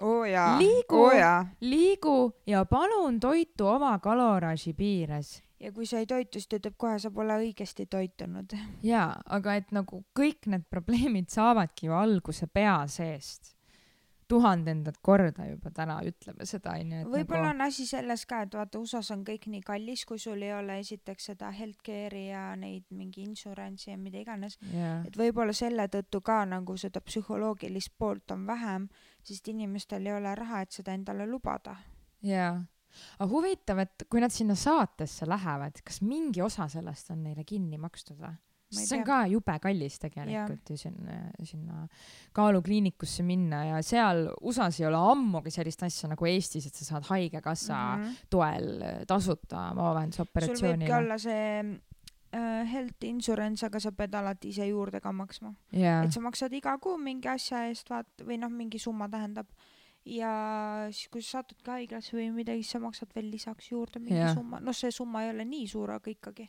oo jaa Liigu. oo jaa. liigu ja palun toitu oma kaloraaži piires. ja kui sa ei toitu, siis ta ütleb kohe, sa pole õigesti toitunud. jaa, aga et nagu kõik need probleemid saavadki ju alguse pea seest. Tuhandendat korda juba täna ütleme seda onju, et võib-olla nagu on asi selles ka, et vaata USA-s on kõik nii kallis, kui sul ei ole esiteks seda healthcare'i ja neid mingi insurance'i ja mida iganes, jaa, et võib-olla selle tõttu ka nagu seda psühholoogilist poolt on vähem, sest inimestel ei ole raha, et seda endale lubada. jaa. aga huvitav, et kui nad sinna saatesse lähevad, kas mingi osa sellest on neile kinni makstud või? See on ka jube kallis tegelikult ju sinna, sinna kaalukliinikusse minna ja seal USA-s ei ole ammugi sellist asja nagu Eestis, et sa saad haigekassa mm. -hmm. toel tasuta sul võibki olla see äh, health insurance, aga sa pead alati ise juurde ka maksma. jaa et, sa maksad iga kuu mingi asja eest, vaat, või noh, mingi summa tähendab. ja siis, kui sa satudki haiglasse või midagi, siis sa maksad veel lisaks juurde mingi Jah. summa. noh, see summa ei ole nii suur, aga ikkagi.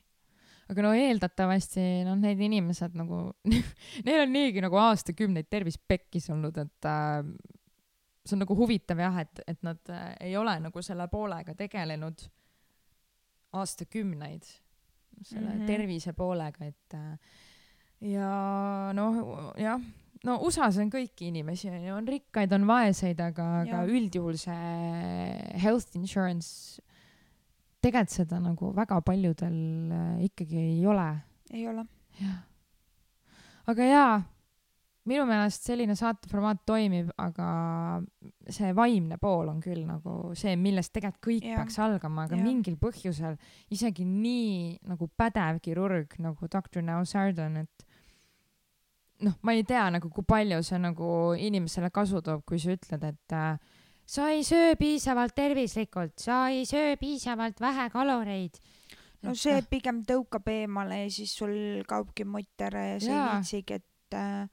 Aga no eeldatavasti noh, need inimesed nagu [LAUGHS] neil on niigi nagu aastakümneid tervis pekkis olnud, et äh, see on nagu huvitav jah, et, et nad äh, ei ole nagu selle poolega tegelenud aastakümneid, selle mm. -hmm. tervise poolega, et äh, ja noh, jah, no USA-s on kõiki inimesi, on ju, on rikkaid, on vaeseid, aga, aga üldjuhul see health insurance, tegelikult seda nagu väga paljudel äh, ikkagi ei ole ei ole. jah. aga jaa, minu meelest selline saateformaat toimib, aga see vaimne pool on küll nagu see, millest tegelikult kõik Jah. peaks algama, aga Jah. mingil põhjusel isegi nii nagu pädev kirurg nagu doktor Now Sardon, et noh, ma ei tea nagu, kui palju see nagu inimesele kasu toob, kui sa ütled, et äh, sa ei söö piisavalt tervislikult, sa ei söö piisavalt vähe kaloreid. no see pigem tõukab eemale ja siis sul kaobki mutter ja sa ei viitsigi, et äh,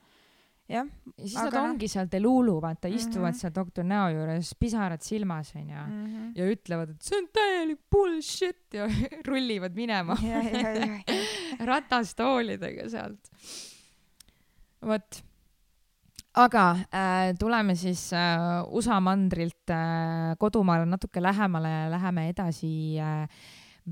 jah, ja siis Aga nad noh. ongi seal Delulu, vaata mm, -hmm. istuvad Mhm. seal doktor näo juures, pisarad silmas onju mm. -hmm. ja ütlevad, et see on täielik bullshit ja [LAUGHS] rullivad minema [LAUGHS] ratastoolidega sealt. vot. Aga äh, tuleme siis äh, USA mandrilt äh, kodumaale natuke lähemale ja läheme edasi äh,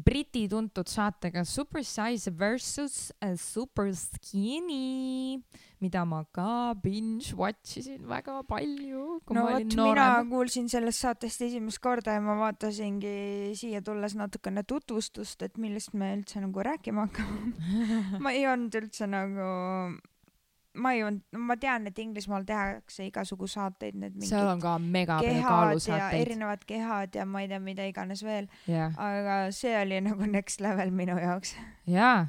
Briti tuntud saatega Super Size versus äh, Super Skinny, mida ma ka binge watch isin väga palju, no vot, mina kuulsin sellest saatest esimest korda ja ma vaatasingi siia tulles natukene tutvustust, et millest me üldse nagu rääkima hakkame. [LAUGHS] ma ei olnud üldse nagu, ma ei olnud, ma tean, et Inglismaal tehakse igasugu saateid, need seal mingid on ka mega palju kaalusaateid. erinevad kehad ja ma ei tea, mida iganes veel, jah, aga see oli nagu next level minu jaoks. jaa,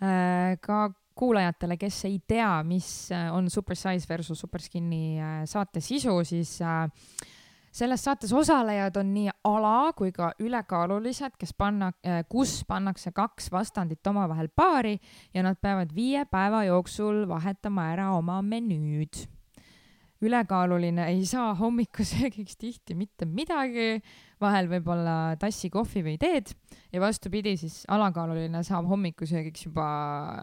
ka kuulajatele, kes ei tea, mis äh, on Super Size versus Super Skinny äh, saate sisu, siis äh, selles saates osalejad on nii ala kui ka ülekaalulised, kes panna, kus pannakse kaks vastandit omavahel paari ja nad peavad viie päeva jooksul vahetama ära oma menüüd. Ülekaaluline ei saa hommikusöögiks tihti mitte midagi, vahel võib-olla tassi kohvi või teed ja vastupidi, siis alakaaluline saab hommikusöögiks juba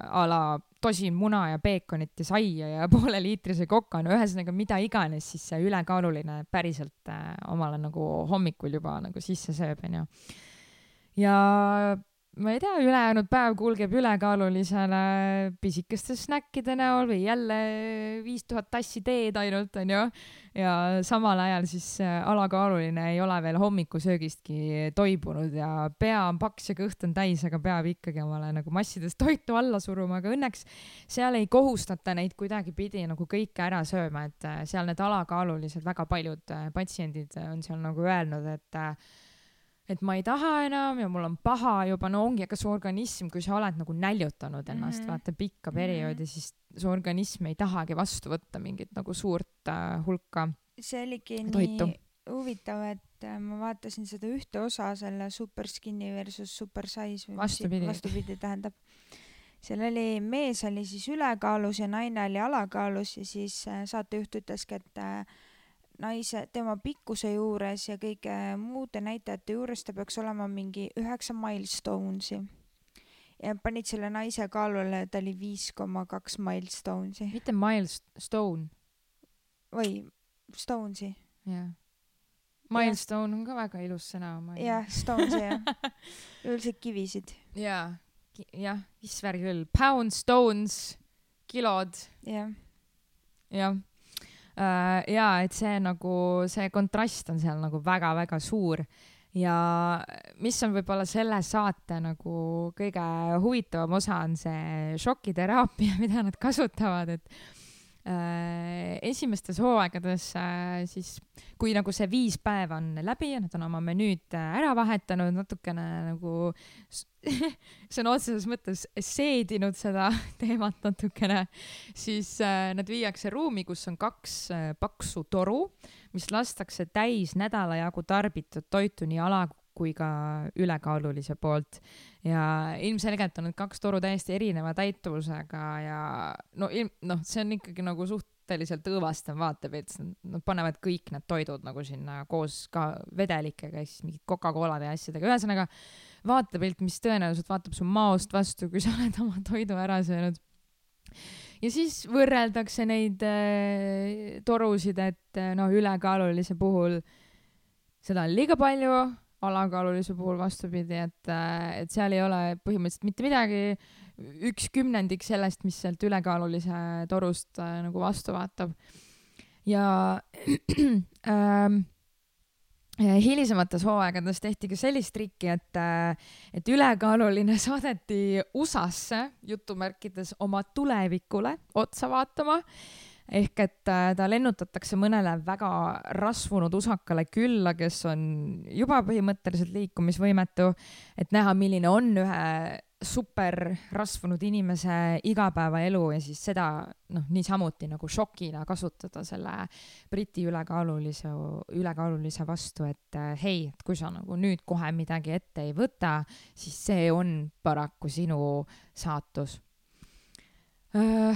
a la tosin muna ja peekonit ja saia ja [LAUGHS] pooleliitrise koka, no ühesõnaga mida iganes siis see ülekaaluline päriselt äh, omale nagu hommikul juba nagu sisse sööb, onju. ja ma ei tea, ülejäänud päev kulgeb ülekaalulisele pisikeste snäkkide näol või jälle viis tuhat tassi teed ainult, onju. ja samal ajal siis äh, alakaaluline ei ole veel hommikusöögistki toibunud ja pea on paks ja kõht on täis, aga peab ikkagi omale nagu massidest toitu alla suruma, aga õnneks seal ei kohustata neid kuidagipidi nagu kõike ära sööma, et äh, seal need alakaalulised, väga paljud äh, patsiendid on seal nagu öelnud, et et ma ei taha enam ja mul on paha juba, no ongi, aga su organism, kui sa oled nagu näljutanud ennast mm. -hmm. vaata pikka Mhm. perioodi mm, -hmm. siis su organism ei tahagi vastu võtta mingit nagu suurt äh, hulka. see oligi Toitu. nii huvitav, et äh, ma vaatasin seda ühte osa selle Super Skinny versus Super Size või Vastupidi. vastupidi tähendab. seal oli, mees oli siis ülekaalus ja naine oli alakaalus ja siis äh, saatejuht ütleski, et äh, naise, tema pikkuse juures ja kõige muude näitajate juures ta peaks olema mingi üheksa milestonesi. ja panid selle naise kaalule, ta oli viis koma kaks milestonesi mitte milestone, või stonesi, jah. Milestone on ka väga ilus sõna. jah, stonesi jah, [LAUGHS] üldiselt kivisid jaa, jah, Isver küll, pound stones, kilod, jah. jah. Uh, ja et see nagu, see kontrast on seal nagu väga-väga suur. Ja mis on võib-olla selle saate nagu kõige huvitavam osa, on see šokiteraapia, [LAUGHS] mida nad kasutavad, et äh, esimestes hooaegades äh, siis, kui nagu see viis päeva on läbi ja nad on oma menüüd äh, ära vahetanud, natukene nagu [LAUGHS] sõna otseses mõttes seedinud seda [LAUGHS] teemat natukene, siis äh, nad viiakse ruumi, kus on kaks äh, paksu toru, mis lastakse täis nädala jagu tarbitud toitu nii ala kui ka ülekaalulise poolt. ja ilmselgelt on need kaks toru täiesti erineva täituvusega ja no ilm-, noh, see on ikkagi nagu suhteliselt õõvastav vaatepilt, nad panevad kõik need toidud nagu sinna koos ka vedelikega, siis mingid Coca-Colade ja asjadega, ühesõnaga vaatepilt, mis tõenäoliselt vaatab su maost vastu, kui sa oled oma toidu ära söönud ja siis võrreldakse neid äh, torusid, et äh, noh, ülekaalulise puhul seda on liiga palju, alakaalulise puhul vastupidi, et, äh, et seal ei ole põhimõtteliselt mitte midagi, üks kümnendik sellest, mis sealt ülekaalulise torust äh, nagu vastu vaatab. ja [CLEARS THROAT] ähm, hilisemates hooaegades tehti ka sellist trikki, et, äh, et ülekaaluline [LAUGHS] saadeti USA-sse jutumärkides oma tulevikule otsa vaatama ehk et äh, ta lennutatakse mõnele väga rasvunud usakale külla, kes on juba põhimõtteliselt liikumisvõimetu, et näha, milline on ühe super rasvunud inimese igapäevaelu ja siis seda noh, niisamuti nagu šokina kasutada selle Briti ülekaalulise, ülekaalulise vastu, et äh, hei, et kui sa nagu nüüd kohe midagi ette ei võta, siis see on paraku sinu saatus. Uh,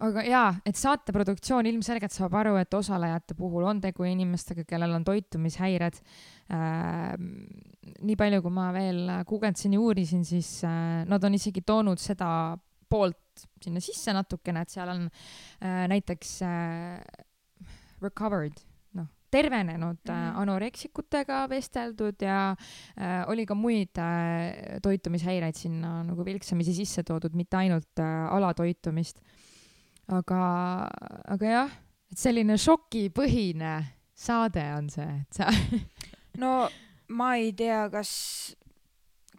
aga jaa, et saateproduktsioon ilmselgelt saab aru, et osalejate puhul on tegu inimestega, kellel on toitumishäired äh,. nii palju, kui ma veel guugeldasin ja uurisin, siis äh, nad on isegi toonud seda poolt sinna sisse natukene, et seal on äh, näiteks äh, recovered noh, tervenenud mm -hmm. anoreksikutega vesteldud ja äh, oli ka muid äh, toitumishäireid sinna nagu vilksamisi sisse toodud, mitte ainult äh, alatoitumist aga, aga jah, et selline šokipõhine saade on see, et sa [LAUGHS] no ma ei tea, kas,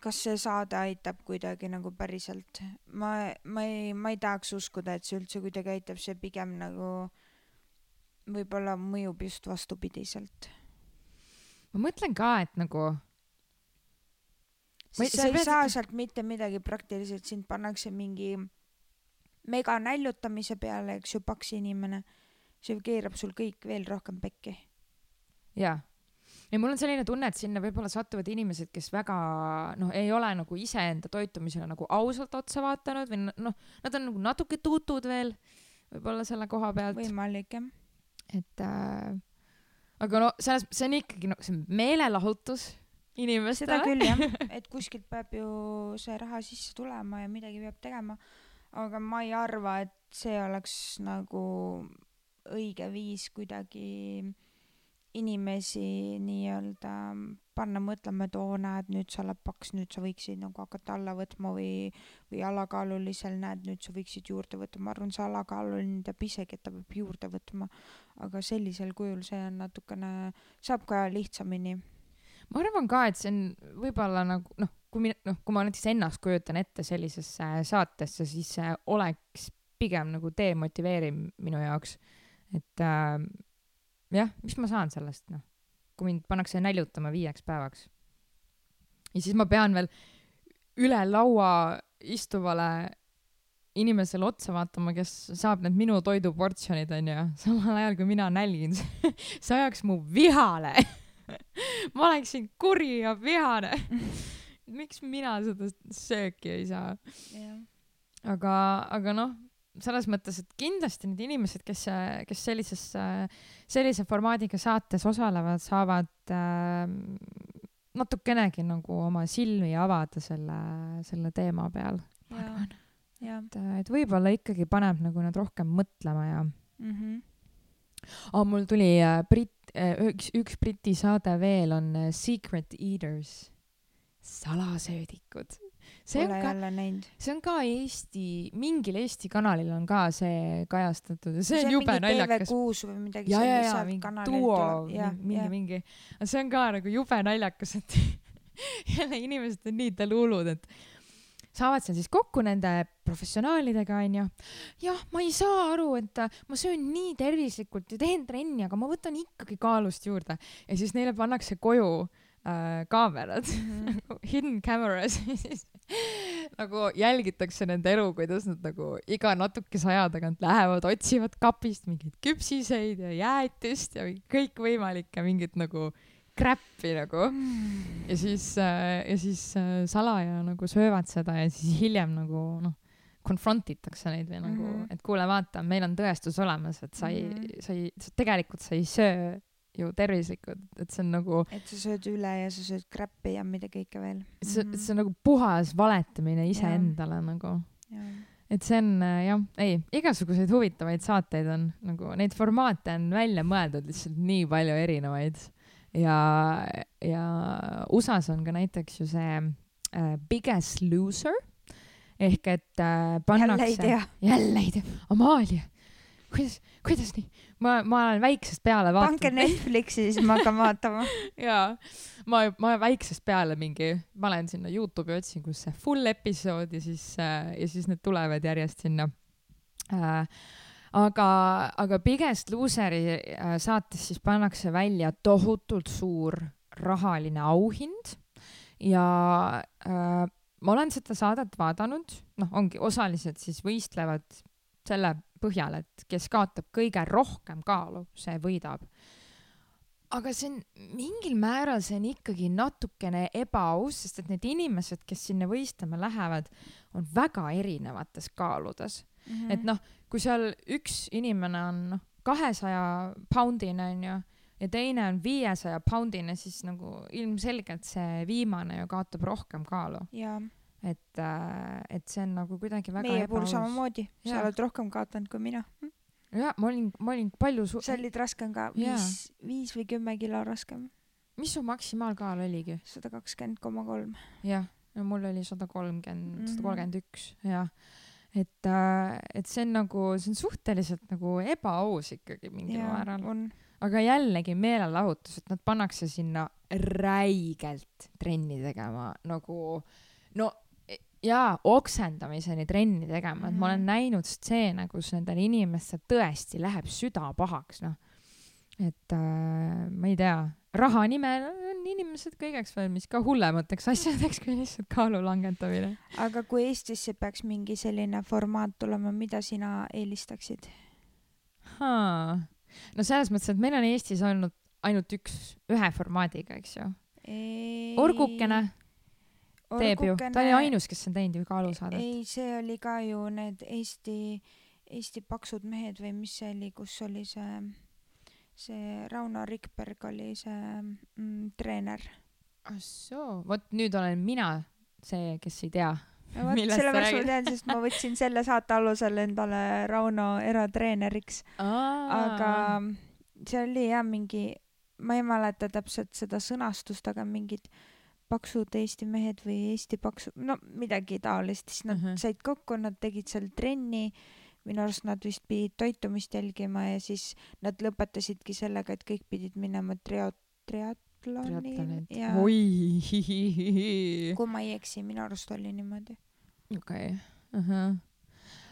kas see saade aitab kuidagi nagu päriselt. ma, ma ei, ma ei tahaks uskuda, et see üldse kuidagi aitab, see pigem nagu võib-olla mõjub just vastupidiselt. ma mõtlen ka, et nagu sest sa ei pead... saa sealt mitte midagi praktiliselt, sind pannakse mingi mega näljutamise peale, eks ju, paks inimene, see keerab sul kõik veel rohkem pekki. jaa. ja mul on selline tunne, et sinna võib-olla satuvad inimesed, kes väga noh, ei ole nagu iseenda toitumisele nagu ausalt otsa vaadanud või noh, nad on nagu natuke tutud veel võib-olla selle koha pealt. võimalik jah. et äh, aga no selles, see on ikkagi noh, see on meelelahutus inimestele. seda küll jah, et kuskilt peab ju see raha sisse tulema ja midagi peab tegema aga ma ei arva, et see oleks nagu õige viis kuidagi inimesi nii-öelda panna mõtlema, et oo, näed, nüüd sa oled paks, nüüd sa võiksid nagu hakata alla võtma või, või alakaalulisel, näed, nüüd sa võiksid juurde võtta. ma arvan, see alakaaluline teab isegi, et ta peab juurde võtma, aga sellisel kujul see on natukene, saab ka lihtsamini. ma arvan ka, et see on võib-olla nagu noh, kui mina, noh, kui ma näiteks ennast kujutan ette sellisesse saatesse, siis see oleks pigem nagu demotiveeriv minu jaoks. et äh, jah, mis ma saan sellest, noh, kui mind pannakse näljutama viieks päevaks. ja siis ma pean veel üle laua istuvale inimesele otsa vaatama, kes saab need minu toiduportsjonid, onju, samal ajal kui mina nälgin see ajaks mu vihale [LAUGHS] ma oleksin kuri ja vihane [LAUGHS] miks mina seda sööki ei saa yeah.? aga, aga noh, selles mõttes, et kindlasti need inimesed, kes, kes sellises, sellise formaadiga saates osalevad, saavad äh, natukenegi nagu oma silmi avada selle, selle teema peal, ma arvan. et, et võib-olla ikkagi paneb nagu nad rohkem mõtlema ja mm. -hmm. Oh, mul tuli äh, Brit- äh,, üks, üks Briti saade veel on äh, Secret Eaters salasöödikud. see on Pole ka, jälle näinud. see on ka Eesti, mingil Eesti kanalil on ka see kajastatud ja see on jube naljakas. TV6 või midagi ja, ja, ja sealt mingi duo mingi, mingi, aga see on ka nagu jube naljakas, et [LAUGHS] jälle inimesed on nii delulud, et saavad seal siis kokku nende professionaalidega onju. jah, ma ei saa aru, et äh, ma söön nii tervislikult ja teen trenni, aga ma võtan ikkagi kaalust juurde ja siis neile pannakse koju äh, kaamerad Mhm. [LAUGHS] hidden cameras [LAUGHS] siis nagu jälgitakse nende elu, kuidas nad nagu iga natukese aja tagant lähevad, otsivad kapist mingeid küpsiseid ja jäätist ja kõikvõimalikke mingit nagu crap'i nagu ja siis äh, ja siis äh, salaja nagu söövad seda ja siis hiljem nagu noh confront itakse neid või nagu mm. -hmm. et kuule, vaata, meil on tõestus olemas, et sa ei mm. -hmm. sa ei, tegelikult sa ei söö ju tervislikult, et see on nagu et sa sööd üle ja sa sööd crap'i ja mida kõike veel. see, see on nagu puhas valetamine iseendale nagu, et see on äh, jah, ei, igasuguseid huvitavaid saateid on nagu neid formaate on välja mõeldud lihtsalt nii palju erinevaid. Ja, ja USA-s on ka näiteks ju see äh, Biggest Loser. Ehk et äh, jälle ei pannakse, tea. jälle ei tea, Amalia, kuidas, kuidas nii, ma, ma olen väiksest peale pange vaadanud Netflixi, siis ma hakkan vaatama. [LAUGHS] jaa, ma, ma väiksest peale mingi, panen sinna Youtube'i otsin, kus see full episood ja siis äh,, ja siis need tulevad järjest sinna äh,. aga, aga Biggest Loseri äh, saates siis pannakse välja tohutult suur rahaline auhind ja äh, ma olen seda saadet vaadanud, noh, ongi osalised siis võistlevad selle põhjal, et kes kaotab kõige rohkem kaalu, see võidab aga see on mingil määral, see on ikkagi natukene ebaaus, sest et need inimesed, kes sinna võistlema lähevad, on väga erinevates kaaludes mm. -hmm. et noh, kui seal üks inimene on noh, kahesaja poundine onju ja teine on viiesaja poundine, siis nagu ilmselgelt see viimane ju kaotab rohkem kaalu, jaa, et äh,, et see on nagu kuidagi väga meie puhul samamoodi. sa oled rohkem kaotanud kui mina. jah, ma olin, ma olin palju su-, sa olid raskem ka, viis, viis või kümme kilo raskem. mis su maksimaalkaal oligi? sada kakskümmend koma kolm. jah, ja mul oli sada kolmkümmend, sada Mhm. kolmkümmend üks, jah. et äh,, et see on nagu, see on suhteliselt nagu ebaaus ikkagi mingil jaa, määral, on. aga jällegi meelelahutus, et nad pannakse sinna räigelt trenni tegema nagu no jaa, oksendamiseni trenni tegema, et ma olen Mhm. näinud stseene, kus nendel inimestel tõesti läheb süda pahaks, noh. et äh, ma ei tea, raha nimel on inimesed kõigeks valmis, ka hullemateks asjadeks kui lihtsalt kaalu langetamine. aga kui Eestisse peaks mingi selline formaat tulema, mida sina eelistaksid? no selles mõttes, et meil on Eestis olnud ainult üks, ühe formaadiga, eks ju. Orgukene teeb ju, ta oli ainus, kes on teinud ju kaalusaadet. ei, see oli ka ju need Eesti, Eesti paksud mehed või mis see oli, kus oli see, see Rauno Rikberg oli see mm, treener. ah soo, vot nüüd olen mina see, kes ei tea. no vot, sellepärast ma tean, sest ma võtsin selle saate alusel endale Rauno eratreeneriks, aga see oli jah mingi, ma ei mäleta täpselt seda sõnastust, aga mingid paksud Eesti mehed või Eesti paksud, no midagi taolist, siis nad uh Mhm. -huh. said kokku, nad tegid seal trenni, minu arust nad vist pidid toitumist jälgima ja siis nad lõpetasidki sellega, et kõik pidid minema trio-, triatloni ja oi, kui ma ei eksi, minu arust oli niimoodi. okei,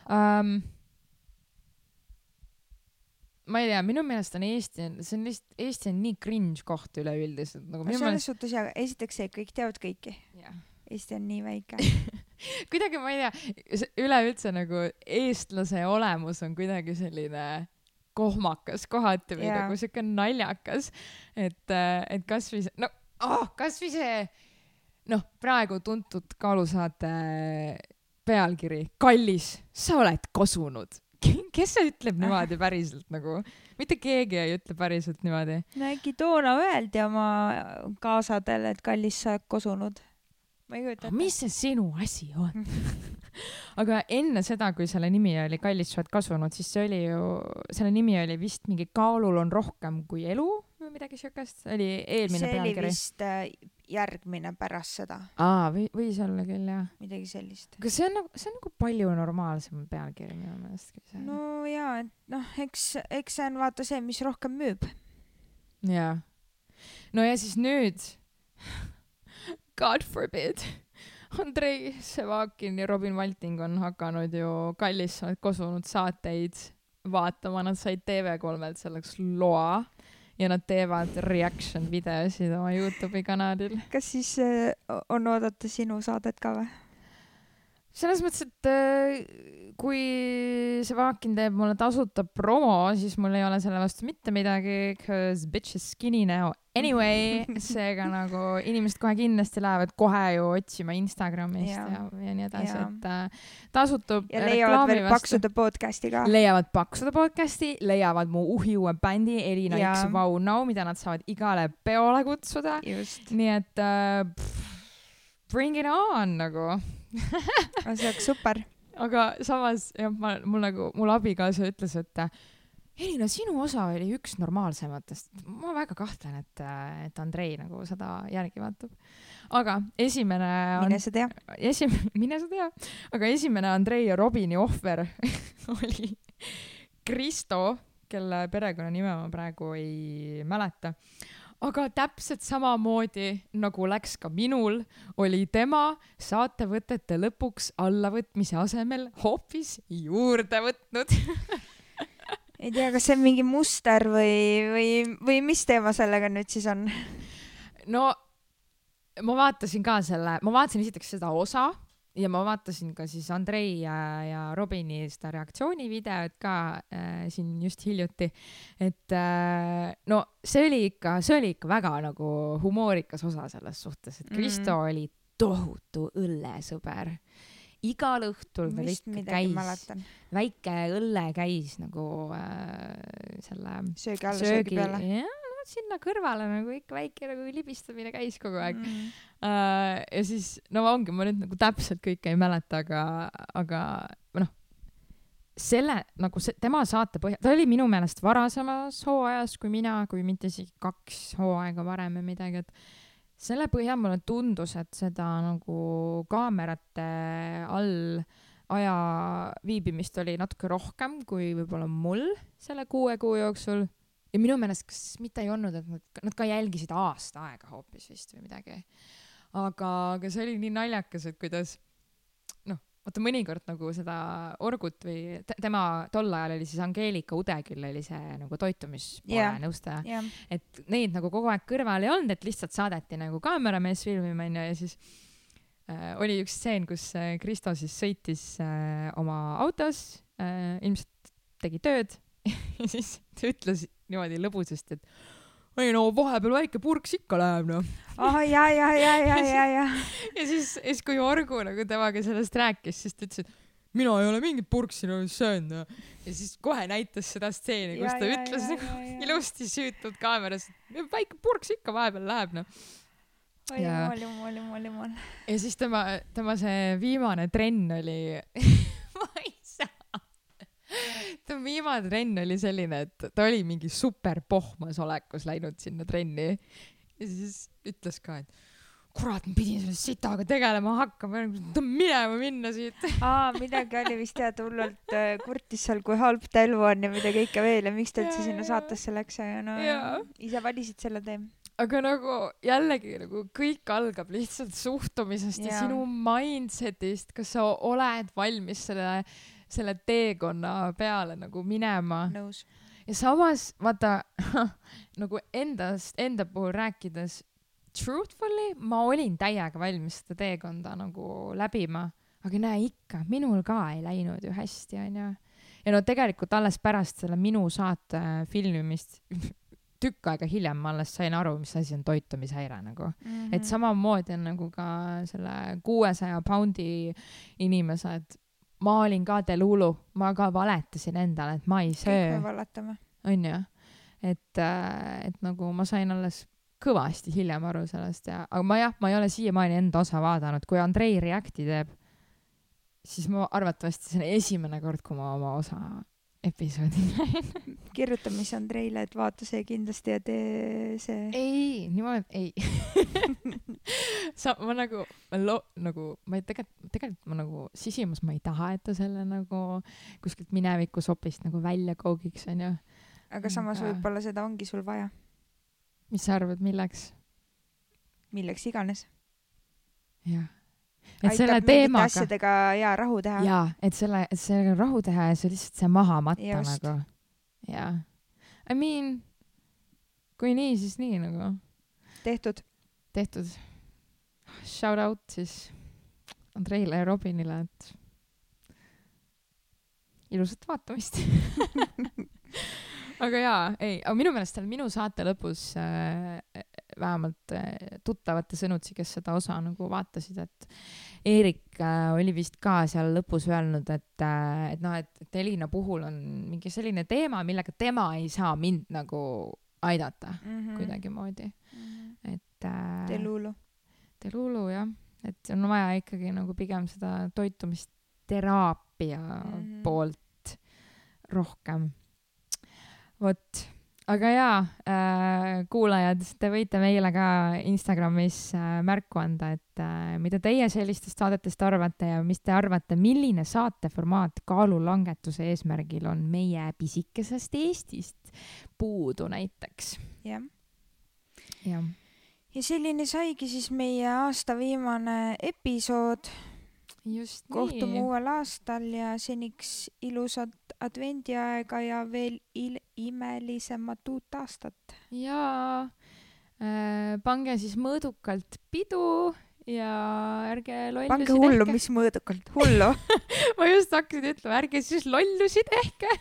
um,. Ma ei tea, minu meelest on Eesti, see on lihtsalt, Eesti on nii cringe koht üleüldiselt nagu selles meelest. suhtes ja esiteks see, kõik teavad kõiki. Eesti on nii väike. [LAUGHS] kuidagi ma ei tea, üleüldse nagu eestlase olemus on kuidagi selline kohmakas kohati või Jaa. nagu siuke naljakas, et, et kasvõi see, no oh, kasvõi see noh, praegu tuntud kaalusaate pealkiri Kallis, sa oled kosunud. Kes see ütleb niimoodi päriselt nagu, mitte keegi ei ütle päriselt niimoodi. no äkki toona öeldi oma kaasadele, et kallis, sa oled kosunud. ma ei kujuta ette. mis see sinu asi on? [LAUGHS] aga enne seda, kui selle nimi oli Kallis, sa oled kasunud, siis see oli ju, selle nimi oli vist mingi Kaalul on rohkem kui elu või midagi siukest, oli eelmine see oli pealkiri. vist äh, järgmine pärast seda, aa, või, võis olla küll jah. midagi sellist. aga see on nagu, see on nagu palju normaalsem pealkiri minu meelest kui see. no jaa, et noh, eks, eks see on vaata see, mis rohkem müüb. jaa. no ja siis nüüd, [LAUGHS] God forbid, Andrei Sevakin ja Robin Valting on hakanud ju Kallis sa oled kosunud saateid vaatama, nad said TV3-lt selleks loa ja nad teevad reaction videosid oma Youtube'i kanalil. kas siis äh, on oodata sinu saadet ka või? Selles mõttes, et äh, kui Sevakin teeb mulle tasuta promo, siis mul ei ole selle vastu mitte midagi, cause bitch is skinny now anyway, [LAUGHS] seega nagu inimesed kohe kindlasti lähevad kohe ju otsima Instagramist ja, ja, ja nii edasi, et äh, tasutub ja leiavad veel Paksude podcast'i ka. leiavad Paksude podcast'i, leiavad mu uhi uue bändi Elina Jaa. X Vau Now, mida nad saavad igale peole kutsuda. nii et äh, pff, bring it on nagu [LAUGHS] see oleks super. aga samas jah, ma, mul nagu, mul abikaasa ütles, et äh, Elina, sinu osa oli üks normaalsematest. ma väga kahtlen, et, et Andrei nagu seda järgi vaatab. aga esimene on mine, sa tea. esimene, [LAUGHS] mine sa tea, aga esimene Andrei ja Robini ohver [LAUGHS] oli Kristo, kelle perekonnanime ma praegu ei mäleta. Aga täpselt samamoodi nagu läks ka minul, oli tema saatevõtete lõpuks allavõtmise asemel hoopis juurde võtnud. [LAUGHS] ei tea, kas see on mingi muster või, või, või mis teema sellega nüüd siis on? no ma vaatasin ka selle, ma vaatasin esiteks seda osa ja ma vaatasin ka siis Andrei ja, ja Robini seda reaktsioonivideot ka äh, siin just hiljuti. et äh, no see oli ikka, see oli ikka väga nagu humoorikas osa selles suhtes, et Kristo mm. oli tohutu õllesõber. igal õhtul ta midagi käis, väike õlle käis nagu äh, selle söögi alla, söögi söögi, peale. jah, no sinna kõrvale nagu ikka väike nagu libistamine käis kogu aeg. Mm. Uh, ja siis, no ongi, ma nüüd nagu täpselt kõike ei mäleta, aga, aga noh, selle nagu see, tema saate põhjal, ta oli minu meelest varasemas hooajas kui mina, kui mitte isegi kaks hooaega varem või midagi, et selle põhjal mulle tundus, et seda nagu kaamerate all aja viibimist oli natuke rohkem kui võib-olla mul selle kuue kuu jooksul. Ja minu meelest, kas mitte ei olnud, et nad, nad ka jälgisid aasta aega hoopis vist või midagi. aga, aga see oli nii naljakas, et kuidas noh, vaata mõnikord nagu seda Orgut või te, tema tol ajal oli siis Angeelika Udeküll oli see nagu toitumispoole Jaa. nõustaja, jah, et neid nagu kogu aeg kõrval ei olnud, et lihtsalt saadeti nagu kaameramees filmima onju ja siis äh, oli üks stseen, kus äh, Kristo siis sõitis äh, oma autos äh,, ilmselt tegi tööd [LAUGHS] ja siis ta ütles niimoodi lõbusasti, et ei no vahepeal väike purks ikka läheb noh. ah ja, ja, ja, ja, ja, ja. ja siis, siis kui Orgu nagu temaga sellest rääkis, siis ta ütles, et mina ei ole mingit purksi nagu söönud noh. ja siis kohe näitas seda stseeni, kus ta ütles nagu ilusti süütud kaameras, et väike purks ikka vahepeal läheb noh. oi Ja- jumal, jumal, jumal, jumal. ja siis tema, tema see viimane trenn oli ma [LAUGHS] ei. [LAUGHS] tema viimane trenn oli selline, et ta oli mingi super pohmas olekus läinud sinna trenni ja siis ütles ka, et kurat, ma pidin selle sitaga tegelema hakkama, minema minna siit. aa, midagi oli vist jah, ta hullult äh, kurtis seal, kui halb ta elu on ja mida kõike veel ja miks ta üldse sinna saatesse läks ja no Jaa. ise valisid selle tee. aga nagu jällegi nagu kõik algab lihtsalt suhtumisest ja, ja sinu mindset'ist, kas sa oled valmis selle, selle teekonna peale nagu minema ja samas vaata [LAUGHS] nagu endast, enda puhul rääkides, truthfully ma olin täiega valmis seda teekonda nagu läbima, aga näe ikka, minul ka ei läinud ju hästi, onju. ja no tegelikult alles pärast selle minu saate filmimist, [LAUGHS] tükk aega hiljem ma alles sain aru, mis asi on toitumishäire nagu. Mhm. et. samamoodi on nagu ka selle kuuesaja poundi inimesed, ma olin ka delulu, ma ka valetasin endale, et ma ei kõik me söö, vallatame. onju. et, et nagu ma sain alles kõvasti hiljem aru sellest ja, aga ma jah, ma ei ole siiamaani enda osa vaadanud, kui Andrei Reacti teeb, siis ma arvatavasti see on esimene kord, kui ma oma osa episoodid [LAUGHS] kirjuta siis Andreile, et vaata see kindlasti ja tee see. ei, niimoodi ei [LAUGHS] sa, ma nagu, ma lo-, nagu ma ei tegelikult, tegelikult ma nagu sisimas ma ei taha, et ta selle nagu kuskilt mineviku sopist nagu välja koogiks, onju. aga samas Aga- võib-olla seda ongi sul vaja, mis sa arvad, milleks? milleks iganes. jah. Et selle teemaga, asjadega ja rahu teha. jaa, et selle, et sellega rahu teha ja see lihtsalt see maha matta Just. nagu. jaa. I mean, kui nii, siis nii nagu tehtud. tehtud. Shout out siis Andreile ja Robinile, et ilusat vaatamist [LAUGHS] [LAUGHS] aga jaa, ei, aga minu meelest seal minu saate lõpus äh, vähemalt äh, tuttavate sõnutsi, kes seda osa nagu vaatasid, et Eerik äh, oli vist ka seal lõpus öelnud, et äh,, et noh, et, et Elina puhul on mingi selline teema, millega tema ei saa mind nagu aidata mm -hmm. kuidagimoodi, et äh, Delulu. Delulu jah, et on vaja ikkagi nagu pigem seda toitumisteraapia mm. -hmm. poolt rohkem. vot, aga jaa äh,, kuulajad, te võite meile ka Instagramis äh, märku anda, et äh, mida teie sellistest saadetest arvate ja mis te arvate, milline saateformaat kaalulangetuse eesmärgil on meie pisikesest Eestist puudu näiteks. jah. jah, ja selline saigi siis meie aasta viimane episood. Just kohtume nii. uuel aastal ja seniks ilusat advendiaega ja veel il-, imelisemat uut aastat. jaa äh,, pange siis mõõdukalt pidu ja ärge lollusi pange hullu, mis mõõdukalt, hullu, [LAUGHS] ma just hakkasin ütlema, ärge siis lollusi tehke.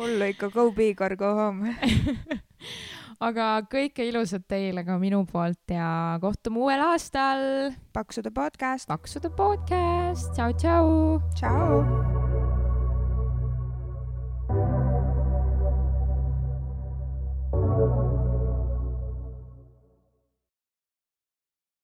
hullu ikka, go big or go home. [LAUGHS] aga kõike ilusat teile ka minu poolt ja kohtume uuel aastal. paksude podcast, paksude podcast, tšau-tšau. tšau.